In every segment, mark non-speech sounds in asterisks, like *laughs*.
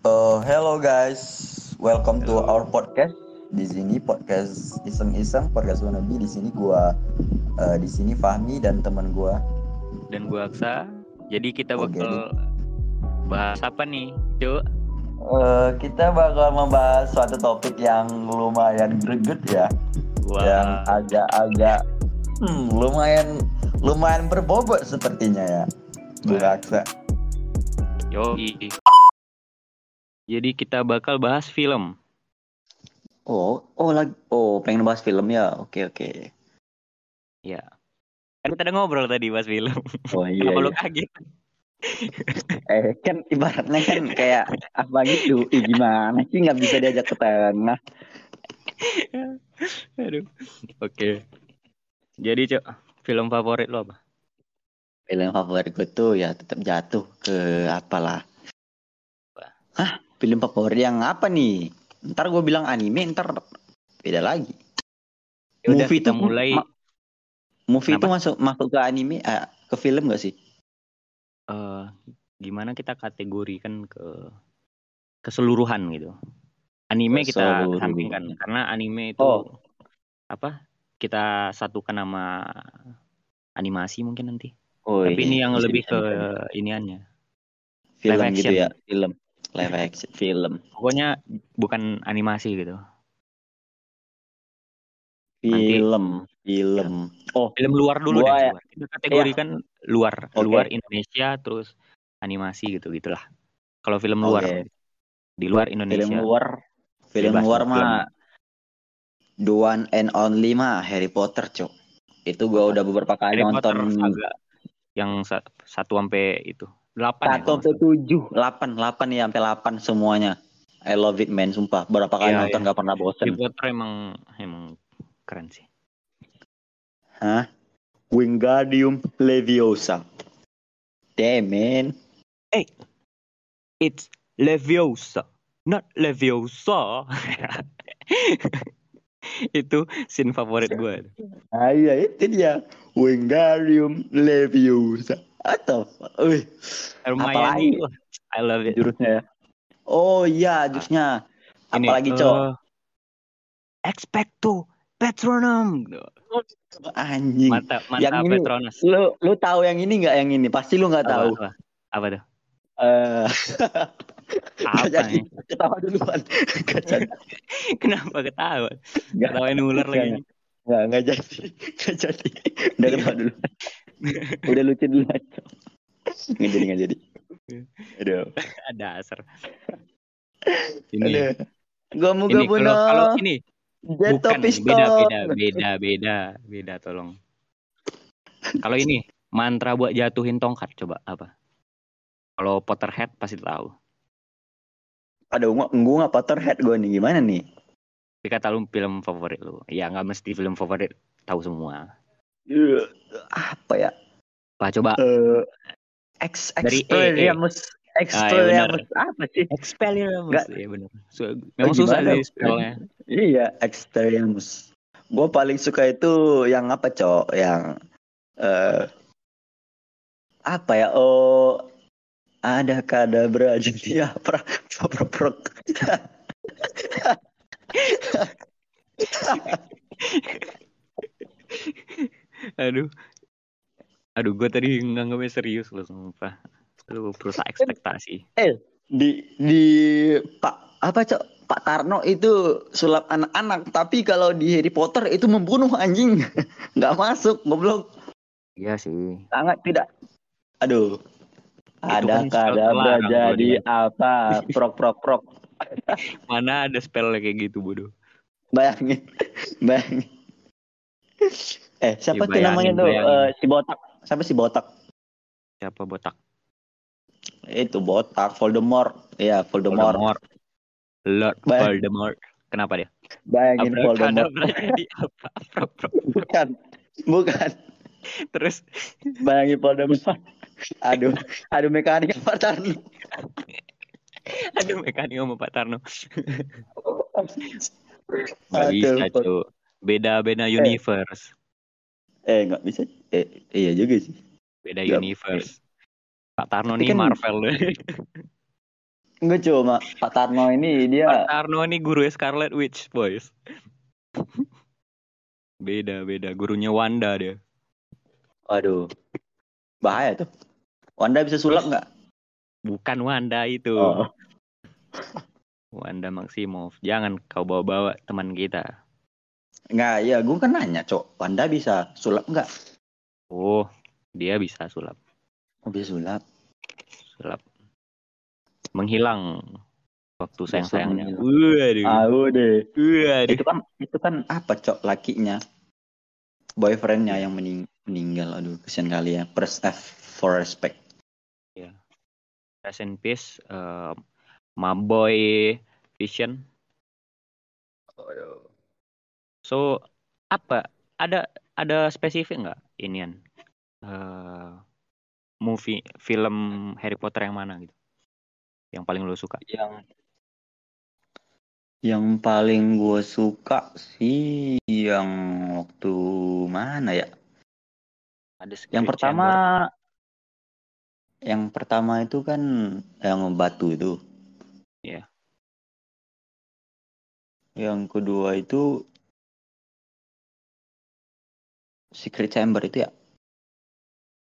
Uh, hello guys, welcome to our podcast. Di sini podcast iseng-iseng podcast wannabe. Di sini gua, uh, di sini Fahmi dan teman gua. dan gua Aksa. Jadi kita bakal bahas apa nih, Cuk? Uh, kita bakal membahas suatu topik yang lumayan greget ya, yang Wah, agak-agak hmm, lumayan lumayan berbobot sepertinya ya. Wah. Aksa. yoi. Jadi kita bakal bahas film. Oh, oh lagi, oh pengen bahas film ya. Oke oke. Ya. Kan kita udah ngobrol tadi bahas film. Oh *laughs* iya. Kenapa lu iya. kaget? Eh kan ibaratnya kan kayak apa gitu. Ih, gimana sih nggak bisa diajak ke tengah? Aduh. Oke. Jadi, Cuk, film favorit lo apa? Film favorit gue tuh ya tetap jatuh ke apalah. Hah? Film favorit yang apa nih? Ntar gue bilang anime, ntar beda lagi. Ya udah, Movie tuh mulai ma- Movie itu masuk masuk ke anime, eh, ke film gak sih? eh, gimana kita kategorikan ke keseluruhan gitu. Anime kita sampingkan karena anime itu Oh. apa? Kita satukan nama animasi mungkin nanti. Oh, Tapi ini yang bisa- lebih ke iniannya. film live gitu action. ya, film. Live action film. Pokoknya bukan animasi gitu. Nanti- Film, film. Oh, Film luar dulu Gua deh. ya-. Kita kategorikan luar, Oke. luar Indonesia terus animasi gitu gitulah. Kalau film luar Oke. di luar Indonesia. film luar film Bebas luar film. mah the one and only mah Harry Potter cok itu gua udah beberapa kali Harry Potter nonton saga yang sa- satu sampai itu delapan ya, satu sampai tujuh. Delapan delapan ya sampai delapan semuanya. I love it man sumpah. Berapa kali Iya, nonton iya. gak pernah bosen. Potter emang emang keren sih. hah? Wingardium Leviosa. Damn man. It's Leviosa, not Leviosa. *laughs* itu scene favorit gue. ah iya itu dia. Wingardium Leviosa atau wih Hermione, Apalagi? wah, I love it. jurusnya ya? Oh iya jurusnya. Ini, apalagi cok? Eh, Expecto Patronum. anjing. Mantap, Yang mantap ini- Patronus. lu lu tahu yang ini nggak yang ini? Pasti lu nggak Apa, tahu. apa, apa tuh? eh *laughs* Apa nggak jadi ketawa duluan. *laughs* Kenapa ketawa? Nggak- Ketawain ular lagi. nggak nggak jadi. *laughs* Nggak jadi. Udah ketawa duluan udah lucu duluan nggak jadi nggak jadi aduh Ada asar. Ini, aduh gua mau ini gua kalau kalau bunuh ini Jet bukan pistol beda beda beda beda beda tolong. Kalau ini mantra buat jatuhin tongkat coba apa? Kalau Potterhead pasti tahu. aduh gua gua nggak Potterhead gua nih gimana nih Tapi kata lu film favorit lu. Ya nggak mesti film favorit tahu semua. Apa ya Lah coba eh ex Dari Expelliarmus Expelliarmus apa sih Expelliarmus. Nggak. Iya benar. Su- Memang susah sih spellnya. Iya, Expelliarmus. Gue paling suka itu yang apa, Cok? Yang eh apa ya? Oh, ada kadabra jadi apa? *laughs* Prok prok. *laughs* Aduh. Aduh, gue tadi nganggapnya serius loh, sumpah. Lu berusaha ekspektasi. Di di Pak apa, Cok? Pak Tarno itu sulap anak-anak, tapi kalau di Harry Potter itu membunuh anjing. *laughs* Nggak masuk, goblok. Iya sih. Sangat tidak. Aduh. Ada kan kalau jadi di- apa? Prok prok prok. *laughs* Mana ada spell kayak gitu, bodoh. Bayangin, *laughs* bayangin. Eh, siapa tuh namanya tuh? Eh, si botak. Siapa si botak? Siapa botak? Itu botak, Voldemort. Iya, Voldemort. Voldemort. Lord Bayang- Voldemort. Kenapa dia? Bayangin Voldemort. Abracadabra jadi apa? Bukan, bukan. Terus Bayangin Voldemort. Aduh, aduh mekanik apa Tarno? aduh mekanik sama Pak Tarno. Gak bisa. Beda-beda universe. Eh, nggak bisa. Eh, iya juga sih. Beda Ya, universe. Pak Tarno Tapi nih kan- Marvel. *laughs* Enggak *laughs* cuma Pak Tarno ini dia Pak Tarno ini guru Scarlet Witch, boys. *laughs* beda, beda. Gurunya Wanda dia. Waduh. Bahaya tuh. Wanda bisa sulap nggak? Bukan Wanda itu. Oh. Wanda Maximoff. Jangan kau bawa-bawa teman kita. Nggak, ya gue kan nanya, Cok. Wanda bisa sulap nggak? Oh, dia bisa sulap. Oh, bisa sulap. Sulap. Menghilang waktu sayang-sayangnya. Waduh. Ah, deh. Waduh. Itu kan itu kan apa, Cok, lakinya? Boyfriendnya yang mening meninggal. Aduh, kesian kali ya. First F for respect. Rest in peace. eh, my boy Vision. So apa? Ada ada spesifik nggak inian? eh movie film Harry Potter yang mana gitu? Yang paling lo suka? Yang yang paling gue suka sih yang waktu mana ya? Ada Yang pertama Chamber. yang pertama itu kan yang batu itu. Iya. Yang kedua itu Secret Chamber itu ya?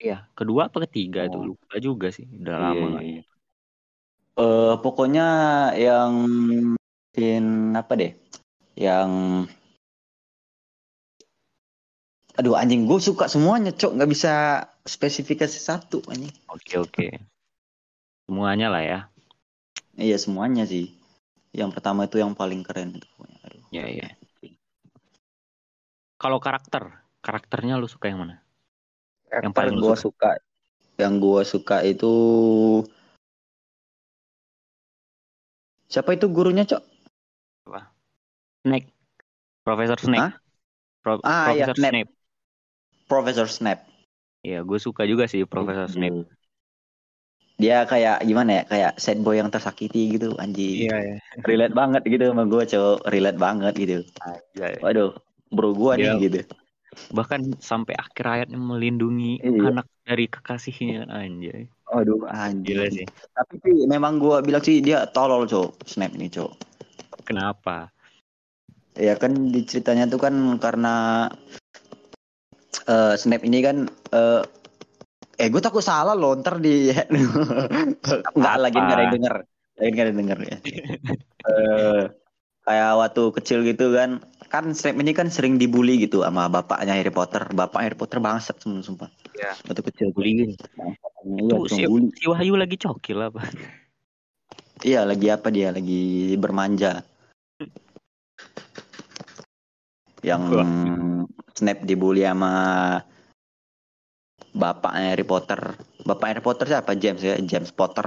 Iya, kedua apa ketiga itu Oh. lupa juga sih. Udah Iya, lama iya, nggak. iya. Eh, pokoknya yang scene apa deh? Yang Aduh anjing gue suka semuanya cok nggak bisa spesifikasi satu anjing. Oke oke. Semuanya lah ya. Iya semuanya sih. Yang pertama itu yang paling keren itu. pokoknya. Aduh. Iya iya. Kalau karakter, karakternya lu suka yang mana? Yang paling lu gue suka. Yang gue suka itu siapa itu gurunya cok? Snake. Profesor Snake. Hah? Pro- Ah, iya, Profesor Snape. Snape. Profesor Snap. Iya, gue suka juga sih Profesor Snape. Dia kayak gimana ya? Kayak sad boy yang tersakiti gitu anjing. iya. *laughs* Relate banget gitu sama gue cok. Relate banget gitu. Iya. Waduh, bro gue nih gitu. Bahkan sampai akhir ayatnya melindungi Iya. anak dari kekasihnya anjay. Waduh Gila anjing. sih. Tapi sih memang gue bilang sih dia tolol cok. Snap nih cok. Kenapa? Ya kan di ceritanya tuh kan karena eh Snap ini kan eh eh gue takut salah loh ntar di *laughs* nggak lagi nggak ada yang denger lagi nggak ada yang denger ya *laughs* Eh, kayak waktu kecil gitu kan kan Snap ini kan sering dibully gitu sama bapaknya Harry Potter bapak Harry Potter bangsat semua sumpah Iya. waktu kecil Bully. iya Itu cuma si, bully si Wahyu lagi cokil apa? iya lagi apa dia lagi bermanja yang Wah. Snap dibully sama bapaknya Harry Potter. Bapak Harry Potter siapa? James ya, James Potter.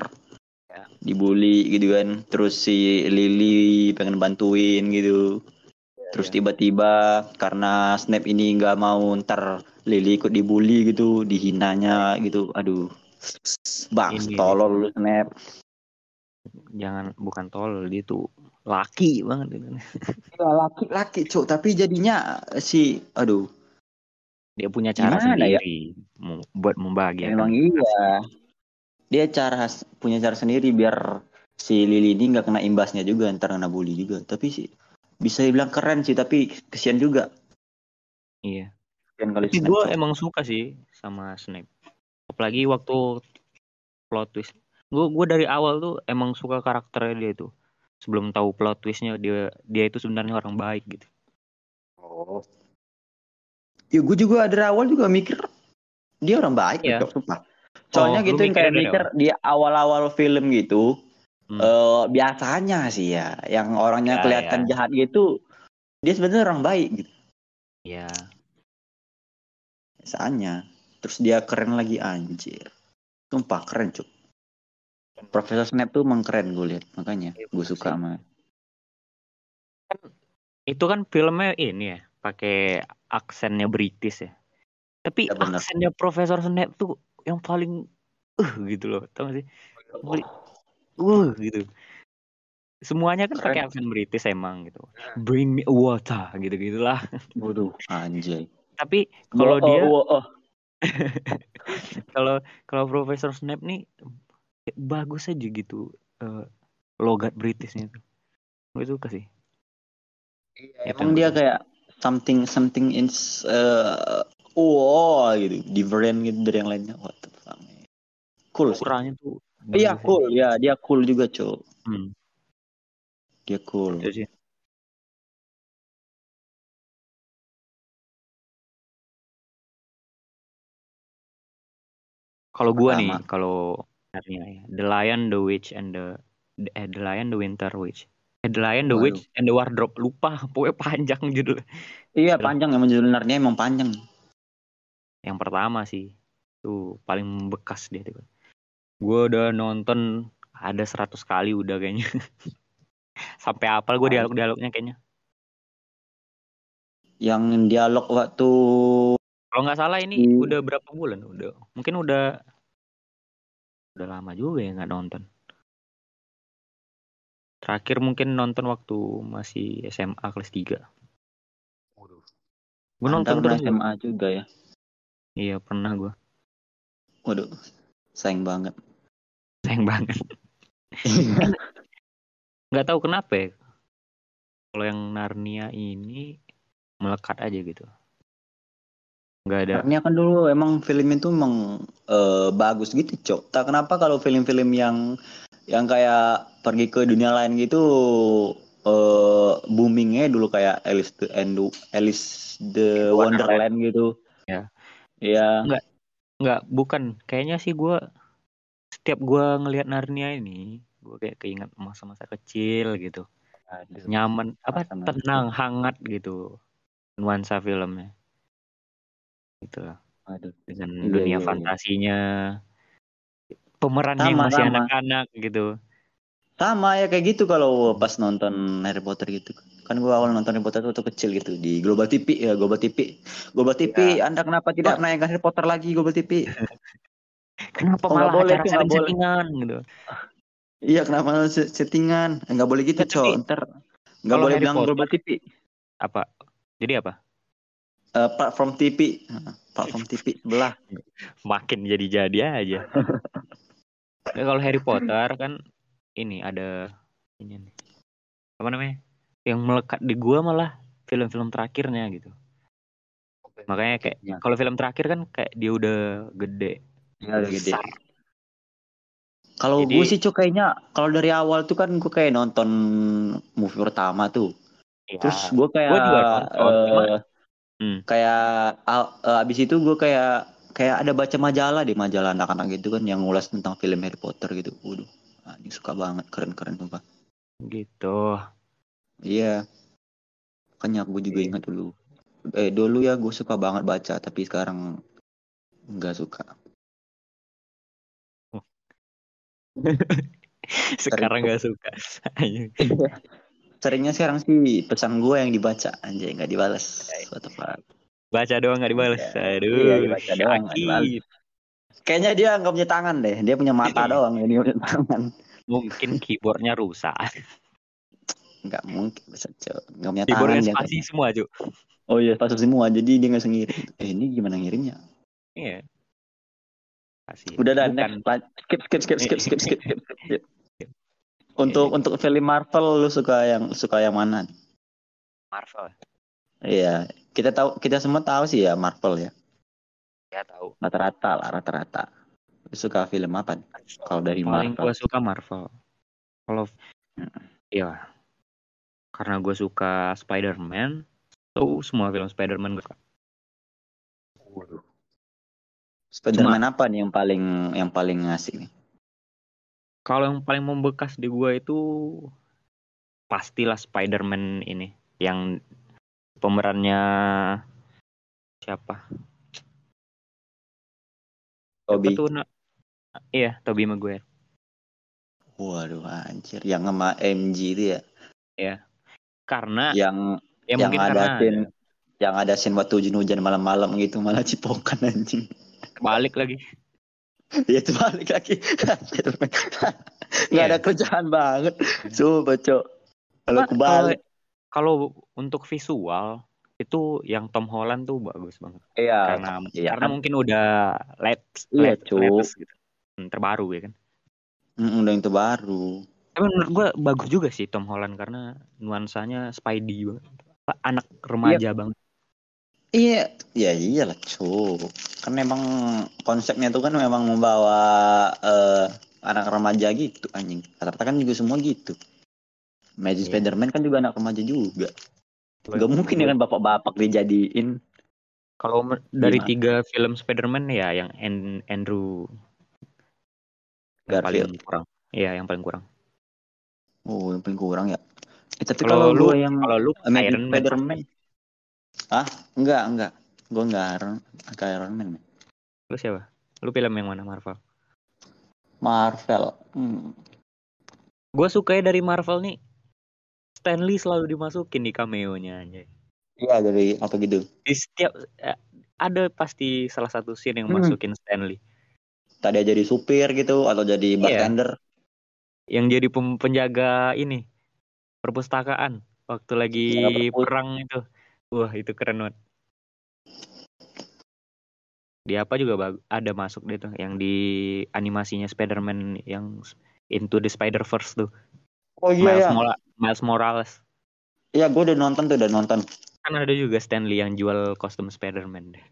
Ya. Dibully gitu kan. Terus si Lily pengen bantuin gitu. Terus ya. tiba-tiba karena Snap ini nggak mau ntar Lily ikut dibully gitu, dihinanya gitu. Aduh. Bang, Ini. tolol lu Snap. Jangan bukan tol dia tuh laki banget gitu. *laughs* Ya laki-laki, Cuk, tapi jadinya si aduh, Dia punya cara Gimana ya? sendiri mu- buat membahagiakan. Memang iya. Dia cara punya cara sendiri biar si Lily ini nggak kena imbasnya juga ntar kena bully juga. Tapi sih bisa dibilang keren sih tapi kesian juga. Iya. Kesian kali Tapi gue emang suka sih sama Snape. Apalagi waktu plot twist. Gue gue dari awal tuh emang suka karakternya dia itu. Sebelum tahu plot twistnya dia dia itu sebenarnya orang baik gitu. Oh. Ya gue juga dari awal juga mikir dia orang baik Iya. Cok, sumpah. Soalnya Oh, gitu yang kayak mikir di awal-awal film gitu Hmm. eh, biasanya sih ya yang orangnya Ya, kelihatan jahat gitu dia sebenarnya orang baik gitu. Iya. biasanya terus dia keren lagi anjir sumpah keren cuk Profesor Snape tuh emang keren gue lihat makanya Iya, gue suka sama Itu kan filmnya ini ya, pakai aksennya British ya. Tapi Ya, bener. aksennya Profesor Snape tuh yang paling uh gitu loh, tau gak sih? Paling, uh gitu. Semuanya kan pakai aksen British emang gitu. Bring me water gitu gitulah. *laughs* waduh anjay Tapi kalau dia oh, oh, *laughs* kalau kalau Profesor Snape nih bagus aja gitu. Eh, logat Britishnya tuh gue suka sih Iya, Itu emang yang dia kayak something something in uh, wow gitu, different gitu dari yang lainnya. What the fuck. Cool sih. ukurannya tuh Iya bagus ya. cool, ya dia cool juga, Cok. hmm, Dia cool. itu sih kalau gua nih kalau ya The Lion the Witch and the the- eh, The Lion the Winter Witch eh, The Lion the Waduh. Witch and the Wardrobe lupa *laughs* pokoknya panjang judul Iya panjang emang judul emang panjang. Yang pertama sih tuh paling bekas dia tuh gue udah nonton ada 100 kali udah kayaknya *laughs* sampai apal gue Ah. dialog-dialognya kayaknya Yang dialog waktu kalau nggak salah ini Hmm. udah berapa bulan udah mungkin udah udah lama juga ya nggak nonton terakhir mungkin nonton waktu masih SMA kelas 3 gue nonton terus SMA juga ya. Iya pernah gue Waduh, sayang banget. sayang banget *laughs* nggak tahu kenapa ya kalau yang Narnia ini melekat aja gitu nggak ada Narnia kan dulu emang film itu emang eh, bagus gitu, Cok. Tak kenapa kalau film-film yang yang kayak pergi ke dunia lain gitu eh boomingnya dulu kayak Alice the and Alice the Wonderland. Wonderland gitu. Ya. Iya. nggak bukan kayaknya sih gue setiap gue ngelihat Narnia ini gue kayak keinget masa-masa kecil gitu nyaman apa Masa-masa tenang hangat gitu nuansa filmnya gitu lah Aduh. dengan Iya, dunia iya, iya. fantasinya pemerannya yang masih anak-anak gitu Sama ya kayak gitu kalau pas nonton Harry Potter gitu. Kan gua awal nonton Harry Potter waktu kecil gitu di Global TV ya, Global TV. Global TV, Anda kenapa tidak naikkan Harry Potter lagi Global TV? *laughs* kenapa Oh, nggak malah boleh acara nggak boleh. setting-settingan gitu Iya, kenapa se- settingan? Enggak boleh gitu, Cok. Ntar enggak kalau boleh Harry bilang Potter- Global TV. apa jadi apa Eh, platform TV. *laughs* Platform TV sebelah. makin jadi-jadi aja *laughs* Ya, kalau Harry Potter kan ini ada ini nih. apa namanya yang melekat di gua malah film-film terakhirnya gitu makanya kayak Ya. kalau film terakhir kan kayak dia udah gede Ya, udah gede. Kalau Jadi- gue sih Cok kayaknya kalau dari awal tuh kan gue kayak nonton movie pertama tuh. ya, Terus gue kayak Gua juga nonton, eh, Hmm. kayak eh, abis itu gue kayak kayak ada baca majalah deh majalah anak-anak gitu kan yang ngulas tentang film Harry Potter gitu. Waduh, ini suka banget keren-keren sumpah. gitu Iya. Makanya gue juga Iya. ingat dulu. Eh dulu ya gue suka banget baca tapi sekarang nggak suka. *laughs* sekarang nggak suka *laughs* Seringnya sekarang sih pesan gue yang dibaca anjay nggak dibalas. What the fuck. baca doang nggak dibalas Iya, aduh iya, dibaca doang, nggak sakit. dibalas. Kayaknya dia nggak punya tangan deh. Dia punya mata Iya. doang. Ini punya tangan. mungkin keyboardnya rusak Nggak mungkin bisa. Nggak punya tangan keyboardnya spasi semua cuy Oh iya, pasang semua. Jadi dia nggak bisa ngirim. Eh ini gimana ngirimnya? iya Spasi. Udah dah, Bukan. next. Lan- Skip, skip, skip, skip, skip, skip, skip, skip. Iya, Untuk untuk film Marvel lu suka yang suka yang mana? Marvel Iya, kita tahu kita semua tahu sih ya Marvel ya. Ya tahu Rata-rata lah, rata-rata. Suka film apa? Kalau dari paling Marvel. gue suka Marvel kalau ya karena gue suka Spider-Man tuh semua film Spider-Man gue suka Spider-Man apa nih yang paling yang paling ngasih nih? kalau yang paling membekas di gue itu pastilah Spider-Man ini yang pemerannya siapa Toby. Siapa tuh, Na- iya Tobey Maguire Waduh anjir, yang sama MG itu ya. karena yang ya yang mungkin ada karena scene yang ada scene waktu hujan-hujan malam-malam gitu malah cipokan anjing. balik lagi *laughs* Ya itu balik lagi. *laughs* Nggak Iya. ada kerjaan banget. Coba, Cok. Kalau kebalik. kalau untuk visual itu yang Tom Holland tuh bagus banget Iya. karena iya karena kan. mungkin udah late Iya, latest gitu. Hmm, terbaru ya kan Mm, udah yang terbaru. Tapi menurut gua bagus juga sih Tom Holland karena nuansanya Spidey banget. Anak remaja banget. Iya, ya iyalah cu. Kan memang konsepnya tuh kan memang membawa eh, anak remaja gitu anjing. Rata-rata kan juga semua gitu. Magic Iya. Spider-Man kan juga anak remaja juga. Gak Gua- mungkin ya kan bapak-bapak dijadiin. Kalau dari Gimana? tiga film Spider-Man ya yang An- Andrew yang paling kurang. Iya, yang paling kurang. Oh, yang paling kurang ya. Eh, tapi Kalau kalau lu gua yang kalau lu Iron Man Spider-Man. Ah, enggak, enggak. Gua enggak Iron, enggak Iron Man. lu siapa? Lu film yang mana Marvel? Marvel. Hmm. Gue suka dari Marvel nih. Stanley selalu dimasukin di cameo-nya anjay. Iya dari apa gitu. Di setiap eh, ada pasti salah satu scene yang Hmm. masukin Stanley. Tadi jadi supir gitu atau jadi Iya. bartender. Yang jadi penjaga ini perpustakaan waktu lagi perpus. perang itu. Wah, itu keren banget. Di apa juga ada masuk deh tuh yang di animasinya Spider-Man yang Into the Spider-Verse tuh. Oh Miles, Mola- Miles Morales. Iya, gue udah nonton tuh, udah nonton. Kan ada juga Stanley yang jual kostum Spider-Man deh.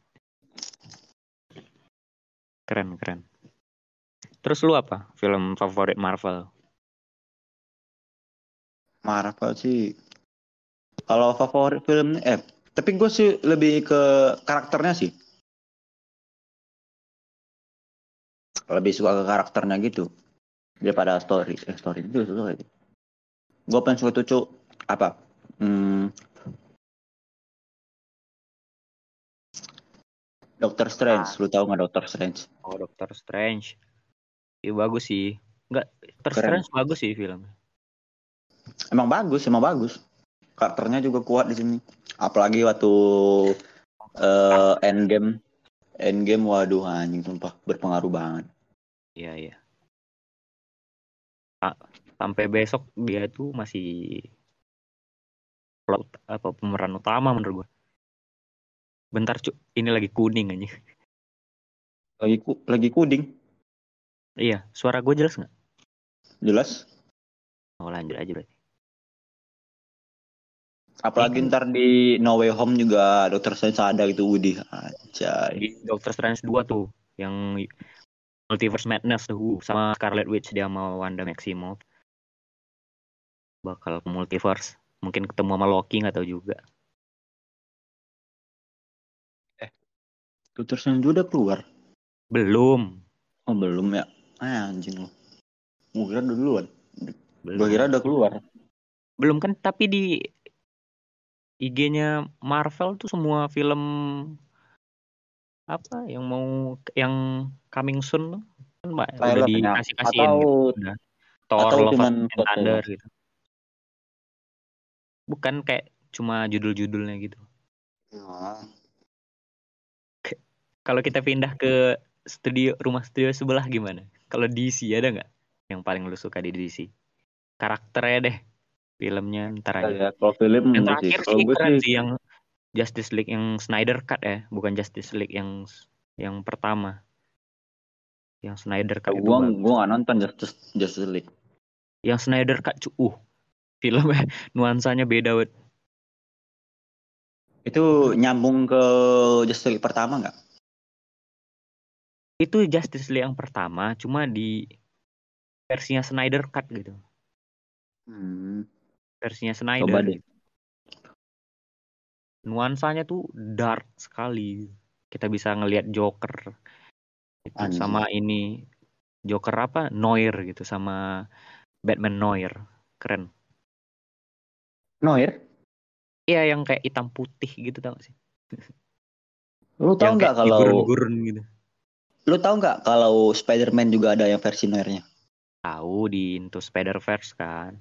Keren, keren. Terus lu apa? Film favorit Marvel? Marvel sih. Kalau favorit film, eh, tapi gue sih lebih ke karakternya sih. Lebih suka ke karakternya gitu daripada story. Eh, story itu suka. Gue paling suka tuh apa? Hmm, Doctor Strange, lu tahu nggak Doctor Strange? Oh, Doctor Strange. Iya bagus sih. Enggak, Doctor Keren. Strange bagus sih filmnya. Emang bagus, emang bagus. Karakternya juga kuat di sini. Apalagi waktu eh Endgame, Endgame, waduh anjing sumpah berpengaruh banget. Iya, iya. Sa- Sampai besok dia tuh masih plot apa pemeran utama menurut gua. Bentar, Cuk. Ini lagi kuning aja. Lagi ku, lagi kuding, Iya, suara gue jelas nggak? jelas. Oh, lanjut aja berarti. Apalagi Iya. ntar di No Way Home juga Dokter Strange ada gitu Woody. Anjay. Di Doctor Strange 2 tuh yang Multiverse Madness tuh sama Scarlet Witch dia sama Wanda Maximoff. Bakal ke multiverse. Mungkin ketemu sama Loki nggak tahu juga. Dokter Strange udah keluar. Belum. Oh belum ya? Ah, anjing lu. Gue kira udah duluan. Gue kira udah keluar. Belum kan tapi di IG-nya Marvel tuh semua film apa yang mau yang coming soon kan Mbak, udah Trailernya. dikasih kasihin Atau gitu. Udah. Thor atau Love and? Thunder gitu. Bukan kayak cuma judul-judulnya gitu. Kalau kita pindah ke studio rumah studio sebelah gimana? Kalau DC ada nggak yang paling lu suka di DC? Karakternya deh, filmnya ntar aja. ya, kalau film Yang terakhir Kalau sih gue keren sih sih yang Justice League yang Snyder Cut ya, bukan Justice League yang yang pertama. Yang Snyder Cut itu gue gue nonton Justice Justice League. Yang Snyder Cut cu- uh filmnya nuansanya beda banget. Itu nyambung ke Justice League pertama nggak? Itu Justice League yang pertama, cuma di versinya Snyder Cut gitu. Hmm. Versinya Snyder. Coba deh. gitu. Nuansanya tuh dark sekali. Kita bisa ngelihat Joker. Itu Anjing. sama ini Joker apa? Noir gitu sama Batman Noir. Keren. Noir, Iya yang kayak hitam putih gitu tau gak sih? lu yang nggak kalau digurun-gurun gitu. lu tahu nggak kalau Spider-Man juga ada yang versi Noirnya? Tahu di Into Spider-Verse kan.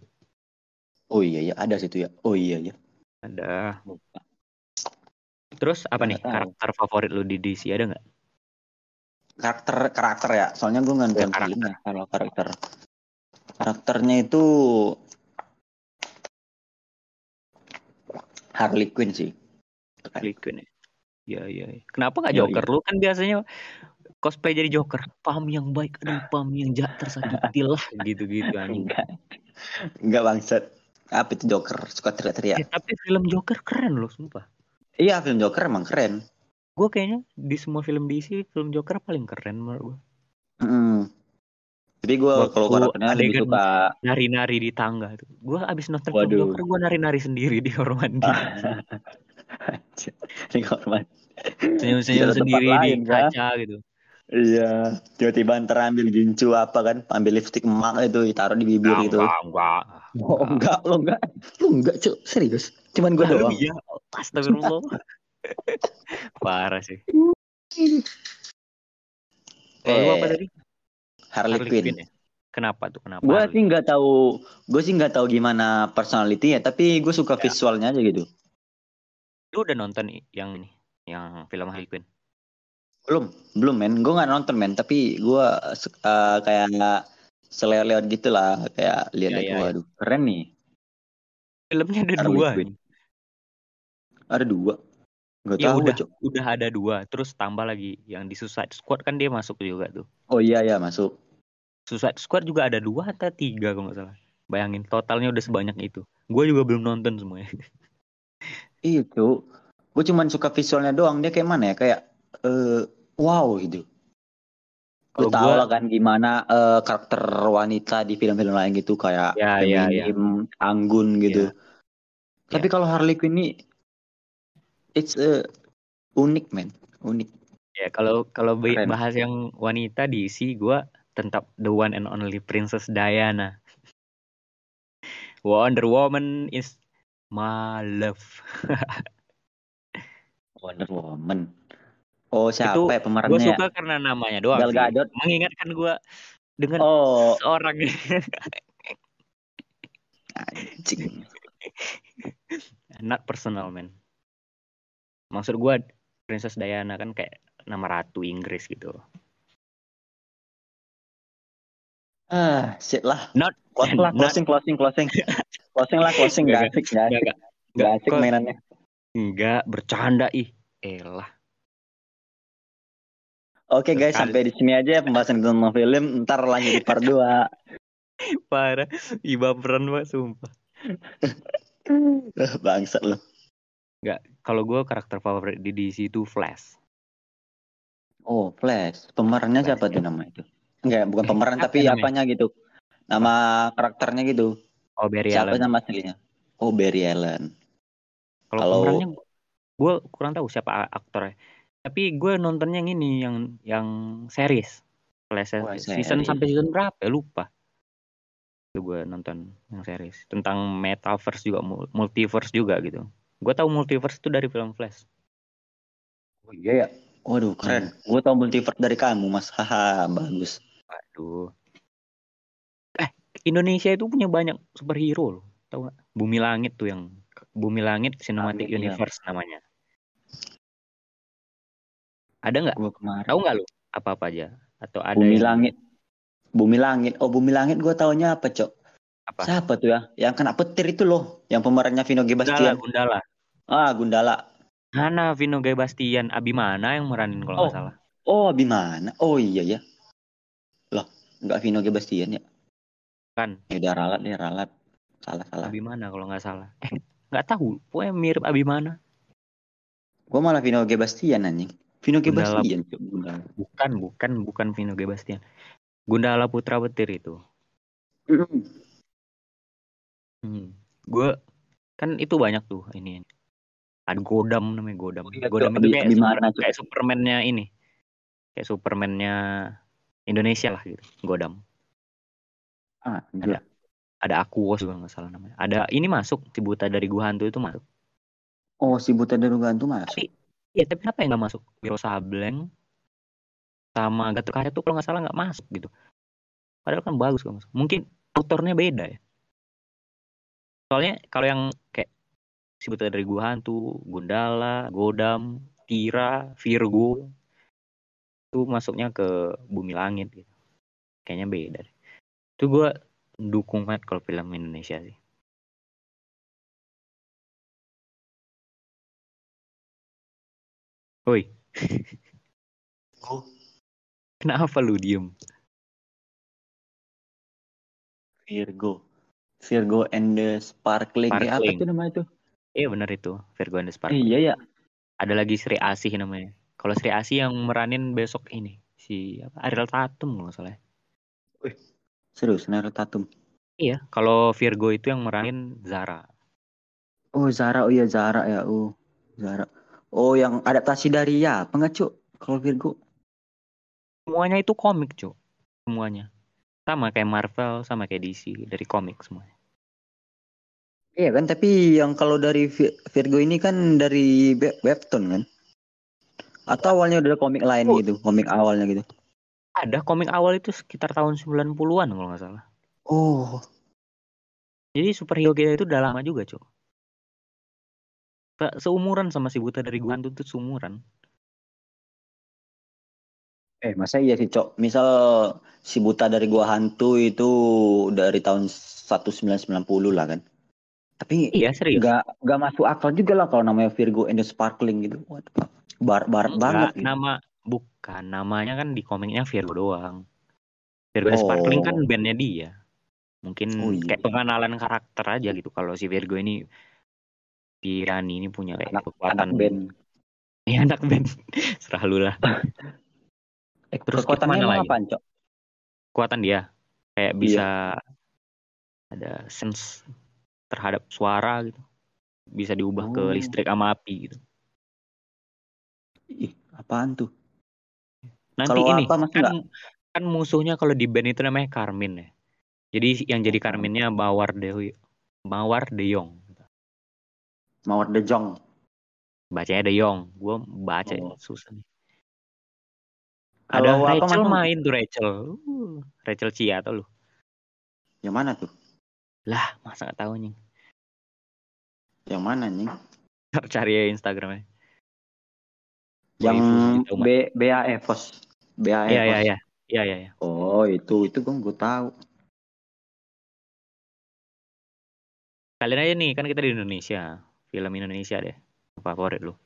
Oh iya ya, ada situ ya. Oh iya ya. Ada. Terus apa nih tahu. karakter favorit lu di DC ada nggak? Karakter karakter ya. Soalnya gue nggak Ya, nonton filmnya. Kalau karakter karakternya itu Harley Quinn sih. Harley Quinn ya. Iya iya. iya. Kenapa nggak. Joker? Lu kan biasanya cosplay jadi Joker. Pam yang baik, aduh pam yang jahat tersakiti *laughs* lah gitu-gitu anjing. Enggak. Enggak bangsat. Apa itu Joker? Suka teriak-teriak. Eh, tapi film Joker keren loh, sumpah. Iya, film Joker emang keren. Gue kayaknya di semua film DC, film Joker paling keren menurut gue. Mm. Tapi gue kalau karakternya lebih adegan suka Nari-nari di tangga tuh. Gue abis nonton Waduh. Gue nari-nari sendiri di kamar mandi. *laughs* Ini kamar mandi. Senyum-senyum sendiri di lain, kan? kaca gitu. Iya, tiba-tiba ntar ambil gincu apa kan, ambil lipstick emak itu ditaruh di bibir itu. enggak, enggak. Oh, enggak, lo enggak. Lo enggak, Cuk. Serius. Cuman gue doang. iya. Astagfirullah. *laughs* Parah sih. Kalau lu apa Eh, tadi? Harley, Harley Quinn. Quinn ya? Kenapa tuh? Kenapa? Gue sih nggak tahu, gue sih nggak tahu gimana personality ya, tapi gue suka Ya. visualnya aja gitu. Lu udah nonton yang ini, yang film Harley Quinn? Belum, belum men. Gue nggak nonton men, tapi gue uh, kayak selewat gitu lah, kayak lihat-lihat, Ya, ya, ya. waduh, keren nih. Filmnya ada Harley dua. Quinn. Ada dua. Gak Ya tahu udah, udah ada dua. Terus tambah lagi yang di Suicide Squad kan dia masuk juga tuh. Oh iya ya masuk. Suicide Squad juga ada dua atau tiga kalau nggak salah. Bayangin totalnya udah sebanyak itu. Gue juga belum nonton semuanya. *laughs* Itu, gue cuman suka visualnya doang. Dia kayak mana ya? Kayak eh wow gitu. Lu tau gua- lah kan gimana eh, karakter wanita di film-film lain gitu kayak Ya, ya, ya. anggun gitu. Tapi kalau Harley Quinn ini it's a unik man, unik. Ya kalau kalau bahas yang wanita di isi gue tetap the one and only Princess Diana. Wonder Woman is my love. *laughs* Wonder Woman. Oh siapa Itu ya Gue pemerannya? ya? suka karena namanya doang Gal sih. Gadot. Mengingatkan gue dengan Oh seorang *laughs* anjing. not personal man. Maksud gue Princess Diana kan kayak nama ratu Inggris gitu. Ah shit lah. Not Closing lah, not- closing, closing, closing. closing lah, closing. Gak Enggak, asik, gak asik. enggak, Gak asik mainannya. enggak bercanda ih. Elah. Oke guys, Sekali. sampai di sini aja pembahasan tentang film. Ntar lanjut di part 2. *laughs* Parah. Ih baperan banget sumpah. *laughs* Bangsat lu. Kalau gue karakter favorit di DC itu Flash. Oh, Flash. Pemerannya Flash, siapa ya. tuh nama itu? Enggak, bukan Eh, pemeran tapi namanya? apanya gitu. Nama karakternya gitu. Oh Barry siapa Allen. nama aslinya? Oh, Barry Allen. Kalau Kalau- pemerannya gue kurang tahu siapa aktornya. Tapi gue nontonnya yang ini yang yang series. Flash Oh, season series. sampai season berapa ya lupa. Itu gue nonton yang series tentang metaverse juga mul- multiverse juga gitu. Gue tahu multiverse itu dari film Flash. Oh iya ya. Waduh, keren. Gue tau multiverse dari kamu, Mas. Haha, bagus. Aduh. Eh, Indonesia itu punya banyak superhero loh. Tahu nggak? Bumi Langit tuh yang Bumi Langit Cinematic Langit, iya. Universe namanya. Ada nggak? Gue kemarin. Tahu nggak lu apa-apa aja? Atau ada Bumi yang- Langit. Bumi Langit. Oh, Bumi Langit gue taunya apa, Cok? Apa? Siapa tuh ya? Yang kena petir itu loh. Yang pemerannya Vino G. Gundala. Gundala. Ah, Gundala. Mana Vino Gai Bastian, Abimana yang meranin kalau nggak Oh. salah. Oh, Abimana. Oh iya ya. Loh, enggak Vino G. Bastian ya? Kan Ya udah ralat nih, ralat. Salah, salah. Abimana kalau nggak salah. Eh, nggak tahu. Pokoknya mirip Abimana. Gue malah Vino G. Bastian anjing. Vino G. Gundala. Bastian. Gundala. Bukan, bukan, bukan Vino Gai Bastian. Gundala Putra Petir itu. Hmm. Gue kan itu banyak tuh ini. Ada Godam namanya Godam. Oh iya, Godam itu kayak, Abimana, super, kayak Superman-nya ini. Kayak Superman-nya Indonesia lah gitu. Godam. Ah, Ada. Ada Aquos juga nggak salah namanya. Ada ini masuk Cibuta dari Gua Hantu itu masuk. Oh, si Buta Darugan tuh masuk. Tapi ya tapi kenapa yang nggak masuk? Wiro Sableng sama Gatot Kaca tuh kalau nggak salah nggak masuk gitu. Padahal kan bagus masuk. Mungkin autornya beda ya. Soalnya kalau yang kayak si Buta dari Gua Hantu, Gundala, Godam, Tira, Virgo itu masuknya ke Bumi Langit gitu. Kayaknya beda deh. Itu gue dukung banget kalau film Indonesia sih. Woi, Oh, *laughs* kenapa lu diem? Virgo. Virgo and the Sparkling. Eh, apa Sparkling. tuh namanya tuh? Iya bener itu Virgo and the Sparkling. iya ya. Ada lagi Sri Asih namanya. Kalau Sri Asih yang meranin besok ini si apa Ariel Tatum kalau nggak salah. Serius, Nero Tatum. Iya, kalau Virgo itu yang meranin Zara. Oh Zara, oh iya Zara ya, oh Zara. Oh yang adaptasi dari ya, apa nggak Cuk? Kalau Virgo? Semuanya itu komik, Cuk. Semuanya. Sama kayak Marvel, sama kayak DC, dari komik semuanya. Iya kan, tapi yang kalau dari Vi- Virgo ini kan dari web- webtoon kan? Atau awalnya udah komik lain Oh. gitu, komik awalnya gitu? Ada komik awal itu sekitar tahun 90-an kalau nggak salah. Oh, Jadi superhero kita itu udah lama juga. Se- Seumuran sama si Buta dari Gua Hantu tuh seumuran. eh masa iya sih Cok? Misal si buta dari gua hantu itu dari tahun 1990 lah kan? Tapi Iya, serius. nggak nggak masuk akal juga lah kalau namanya Virgo and the Sparkling gitu. What? Bar barat Enggak, banget gitu. nama bukan namanya kan di komiknya Virgo doang. Virgo the Oh. Sparkling kan bandnya dia. Mungkin Oh, iya. kayak pengenalan karakter aja gitu kalau si Virgo ini Pirani ini punya kayak Anak, kekuatan anak band. Iya anak band. *laughs* Serah lu lah. Eh, Terus kekuatannya emang lagi? apaan, Cok? Kekuatan dia kayak Iya. bisa ada sense terhadap suara gitu. Bisa diubah ke Oh. listrik sama api gitu. Ih, apaan tuh? Nanti Kalau ini apa, kan kan musuhnya kalau di band itu namanya Carmin ya. Jadi yang jadi Oh. Carminnya Mawar De Mawar De Jong. Mawar De Jong. Bacanya De Jong. Gue baca Oh. susah nih. Ada Rachel main tuh Rachel. Uh, Rachel Chia tau lu. Yang mana tuh? Lah, masa gak tahu nih. Yang mana nih? *laughs* Cari ya Instagramnya. Yang gitu, Mak. B BAE Pos. BAE Iya, Pos. iya, iya. Iya, iya, iya. Oh, itu itu gue gue tahu. Kalian aja nih, kan kita di Indonesia. Film Indonesia deh. Favorit lu.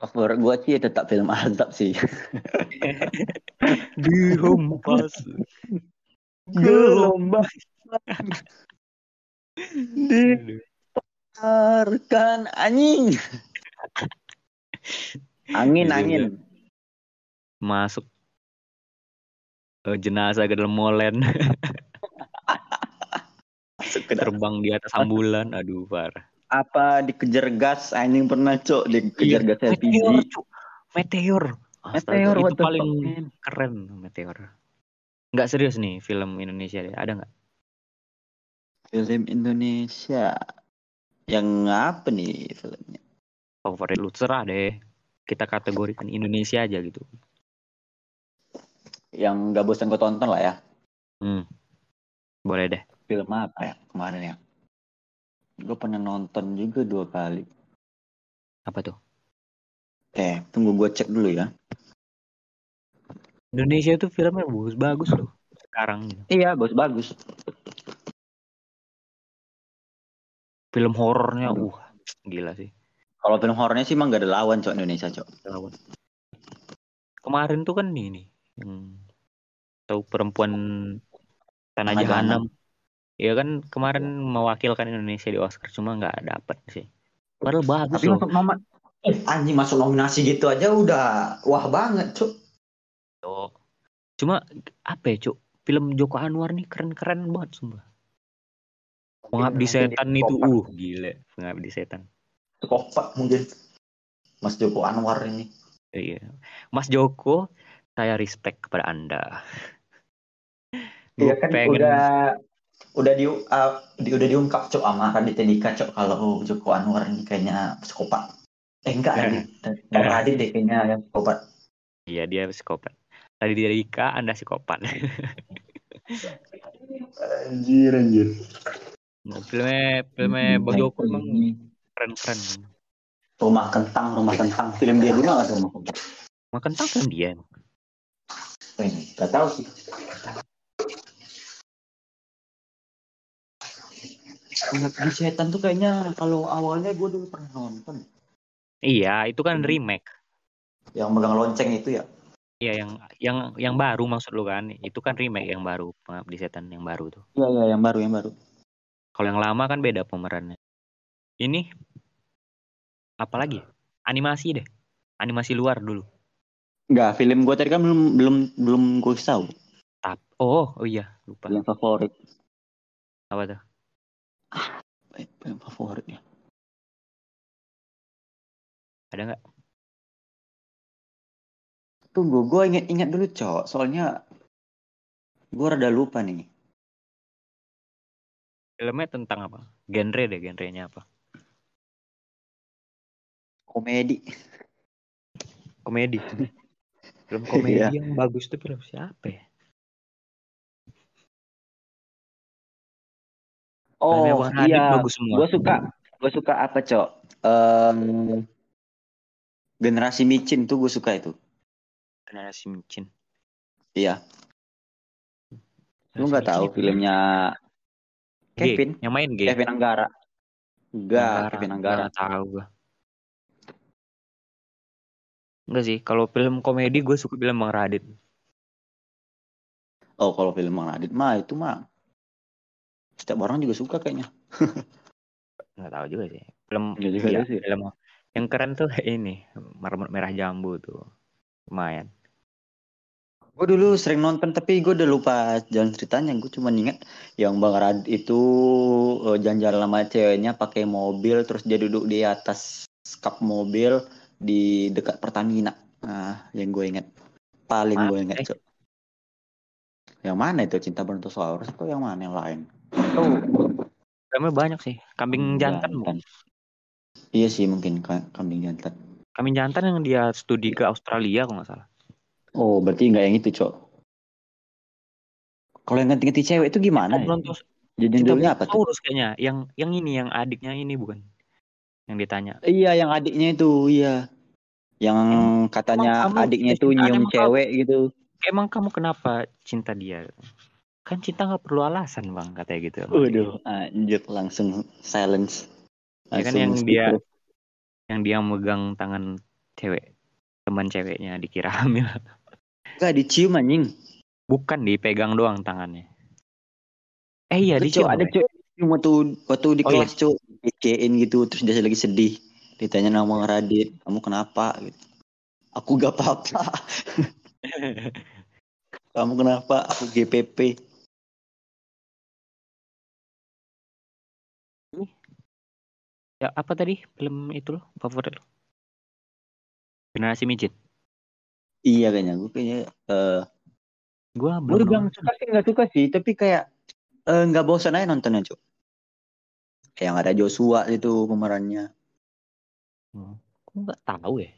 Favorit gue sih tetap film azab sih. *laughs* Dihempas. Gelombang *laughs* Aduh. Arkan anjing. angin Gitu, angin. Masuk eh, jenazah ke dalam molen. Masuk ke dalam. Terbang di atas ambulan. Aduh, parah. Apa dikejar gas anjing pernah cok dikejar gas Meteor, LPG. Meteor. Astaga, Meteor what itu paling fuck, keren Meteor. Nggak serius nih film Indonesia deh. Ada nggak? Film Indonesia. Yang apa nih filmnya? Favorit lu serah deh. Kita kategorikan Indonesia aja gitu. Yang gak bosan gue tonton lah ya. Hmm. Boleh deh. Film apa ya kemarin ya? Gue pernah nonton juga dua kali. Apa tuh? Eh, tunggu gue cek dulu ya. Indonesia tuh filmnya bagus-bagus loh. Sekarang gitu. Iya, bagus bagus. Film horornya, uh, gila sih. Kalau film horornya sih emang gak ada lawan cok Indonesia cok. Lawan. Kemarin tuh kan ini yang tahu perempuan Tanah Tanah Jahanam. Iya kan kemarin mewakilkan Indonesia di Oscar cuma nggak dapet sih. Padahal bagus Tapi loh. masuk nomor eh, anjing masuk nominasi gitu aja udah wah banget cok. Cuk. Cuma apa ya, Cuk? Film Joko Anwar nih keren-keren banget sumpah. Pengabdi setan itu uh gila, Pengabdi setan. Psikopat mungkin. Mas Joko Anwar ini. Iya. Mas Joko, saya respect kepada Anda. Iya kan pengen udah udah di, uh, di- udah diungkap cok sama Raditya Dika cok kalau Joko Anwar ini kayaknya psikopat. Eh enggak. *laughs* Radit. Radit deh kayaknya yang psikopat. Iya, dia psikopat. Tadi dia Dika, Anda psikopat. Anjir anjir. Nah, filmnya filmnya Bang Joko emang keren-keren. Rumah kentang, rumah kentang. Film dia dulu nggak rumah kentang? Makan tahu kan dia. Eh, Gak tahu sih. Pengabdi setan tuh kayaknya kalau awalnya gue dulu pernah nonton. Iya, itu kan Hmm. remake. Yang megang lonceng itu ya. Iya yang yang yang baru maksud lu kan? Itu kan remake yang baru, Pengabdi Setan yang baru tuh. Iya iya yang baru yang baru. Kalau yang lama kan beda pemerannya. Ini apalagi? Animasi deh. Animasi luar dulu. Enggak, film gua tadi kan belum belum belum gua tahu. Tap. Oh, oh iya, lupa. Yang favorit. Apa tuh? Eh, Film favoritnya. Ada nggak? Tunggu, gua ingat-ingat dulu, Cok. Soalnya gua rada lupa nih. Filmnya tentang apa? Genre deh, genrenya apa? Komedi. Komedi. Film komedi Iya. yang bagus tuh film siapa ya? Oh, iya. bagus semua. Gua suka gua suka apa, Cok? Em, generasi micin tuh gue suka itu. Generasi Micin. Iya. Lu nggak tahu filmnya G, Kevin? yang main G. Kevin Anggara. Enggak, Anggara. Kevin Anggara. Nggak tahu gua. Enggak sih, kalau film komedi gue suka film Bang Radit. Oh, kalau film Mang Radit mah itu mah setiap orang juga suka kayaknya. *laughs* Nggak tahu juga sih. Film Nggak juga iya, sih. film yang keren tuh *laughs* ini, Marmut Merah Jambu tuh. Lumayan. Gue dulu sering nonton tapi gue udah lupa jalan ceritanya. Gue cuma ingat yang Bang Radit itu eh, jalan-jalan sama ceweknya pakai mobil terus dia duduk di atas kap mobil di dekat Pertamina. Nah, yang gue ingat. Paling gue eh? Cok. Yang mana itu Cinta Brontosaurus atau yang mana yang lain? Tuh, filmnya banyak sih. Kambing jantan bukan? Iya sih mungkin ka- kambing jantan. Kambing jantan yang dia studi ke Australia kalau nggak salah. Oh, berarti nggak yang itu, Cok. Kalau yang ganti-ganti cewek itu gimana ya? Brontos, Jadi Cinta judulnya apa tuh? Brontosaurus kayaknya. Yang yang ini yang adiknya ini bukan? Yang ditanya. Iya, yang adiknya itu, iya. Yang katanya emang kamu adiknya itu nyium emang kamu- cewek gitu. Emang kamu kenapa cinta dia? Kan cinta nggak perlu alasan bang, katanya gitu. Waduh, anjir langsung silence. Ya kan Langsung yang skip dia- terus. Yang dia megang tangan cewek, teman ceweknya dikira hamil. Nggak dicium anjing. Bukan dipegang doang tangannya. Eh iya dicium. Ada cok waktu waktu di Oh, iya. kelas cok dikein gitu terus dia lagi sedih. Ditanya nama Radit, kamu kenapa? Gitu. Aku gak apa-apa. *laughs* Kamu kenapa? Aku GPP. ya apa tadi film itu lo favorit lo? Generasi Mijit. Iya kayaknya gue kayaknya eh Gua gue belum bilang nonton. suka sih nggak suka sih tapi kayak eh, nggak bosan aja nontonnya cok. Kayak yang ada Joshua itu pemerannya. Hmm. Kok nggak tahu ya?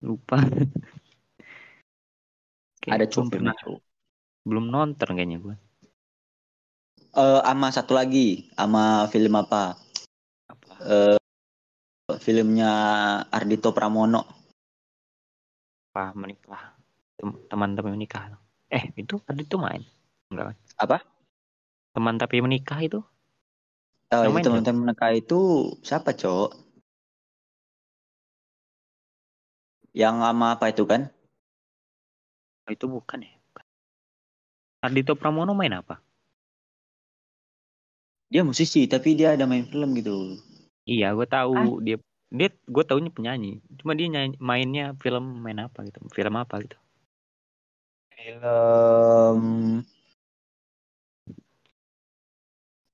Lupa. *laughs* Ada cok pernah belum nonton kayaknya gue. Eh sama satu lagi, sama film apa? Apa? Eh filmnya Ardito Pramono. Apa menikah? Tem- Teman tapi menikah. Eh itu tadi tuh main. Enggak kan? Apa? Teman tapi menikah itu? Yang itu main teman-teman mereka itu siapa cok? Yang sama apa itu kan? Oh, itu bukan ya? Bukan. Ardito Pramono main apa? Dia musisi tapi dia ada main film gitu. Iya, gue tahu Ah. dia dia gue taunya penyanyi. Cuma dia nyanyi, mainnya film main apa gitu? Film apa gitu? Film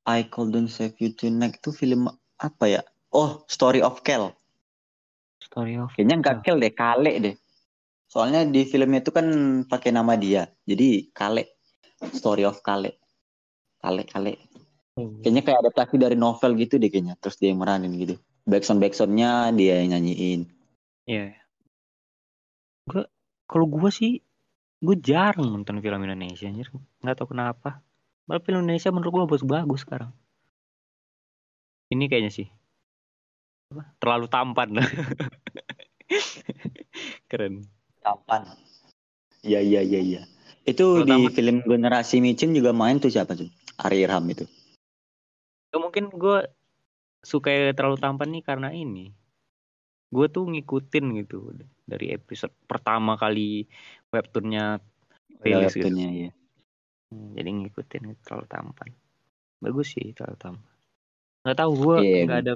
I Couldn't Save You Tonight itu film apa ya? Oh, Story of Kel. Story of Kayaknya nggak Kel deh, Kale deh. Soalnya di filmnya itu kan pakai nama dia. Jadi Kale. Story of Kale. Kale, Kale. Kayaknya kayak adaptasi dari novel gitu deh kayaknya. Terus dia yang meranin gitu. Backsound backsoundnya dia yang nyanyiin. Iya. Gue kalau gue sih gue jarang nonton film Indonesia anjir. Nggak tahu kenapa. Malah film Indonesia menurut gue bagus-bagus sekarang. Ini kayaknya sih. Apa? Terlalu tampan. *laughs* Keren. Kapan? Iya iya iya iya. Itu Kalau di film generasi Micin juga main tuh siapa tuh? Ari Irham itu. Ya, mungkin gue suka terlalu tampan nih karena ini. Gue tuh ngikutin gitu. dari episode pertama kali webtoonnya Ya, gitu. Hmm, Jadi ngikutin gitu, terlalu tampan. Bagus sih terlalu tampan. Nggak tahu gue Iya, nggak ada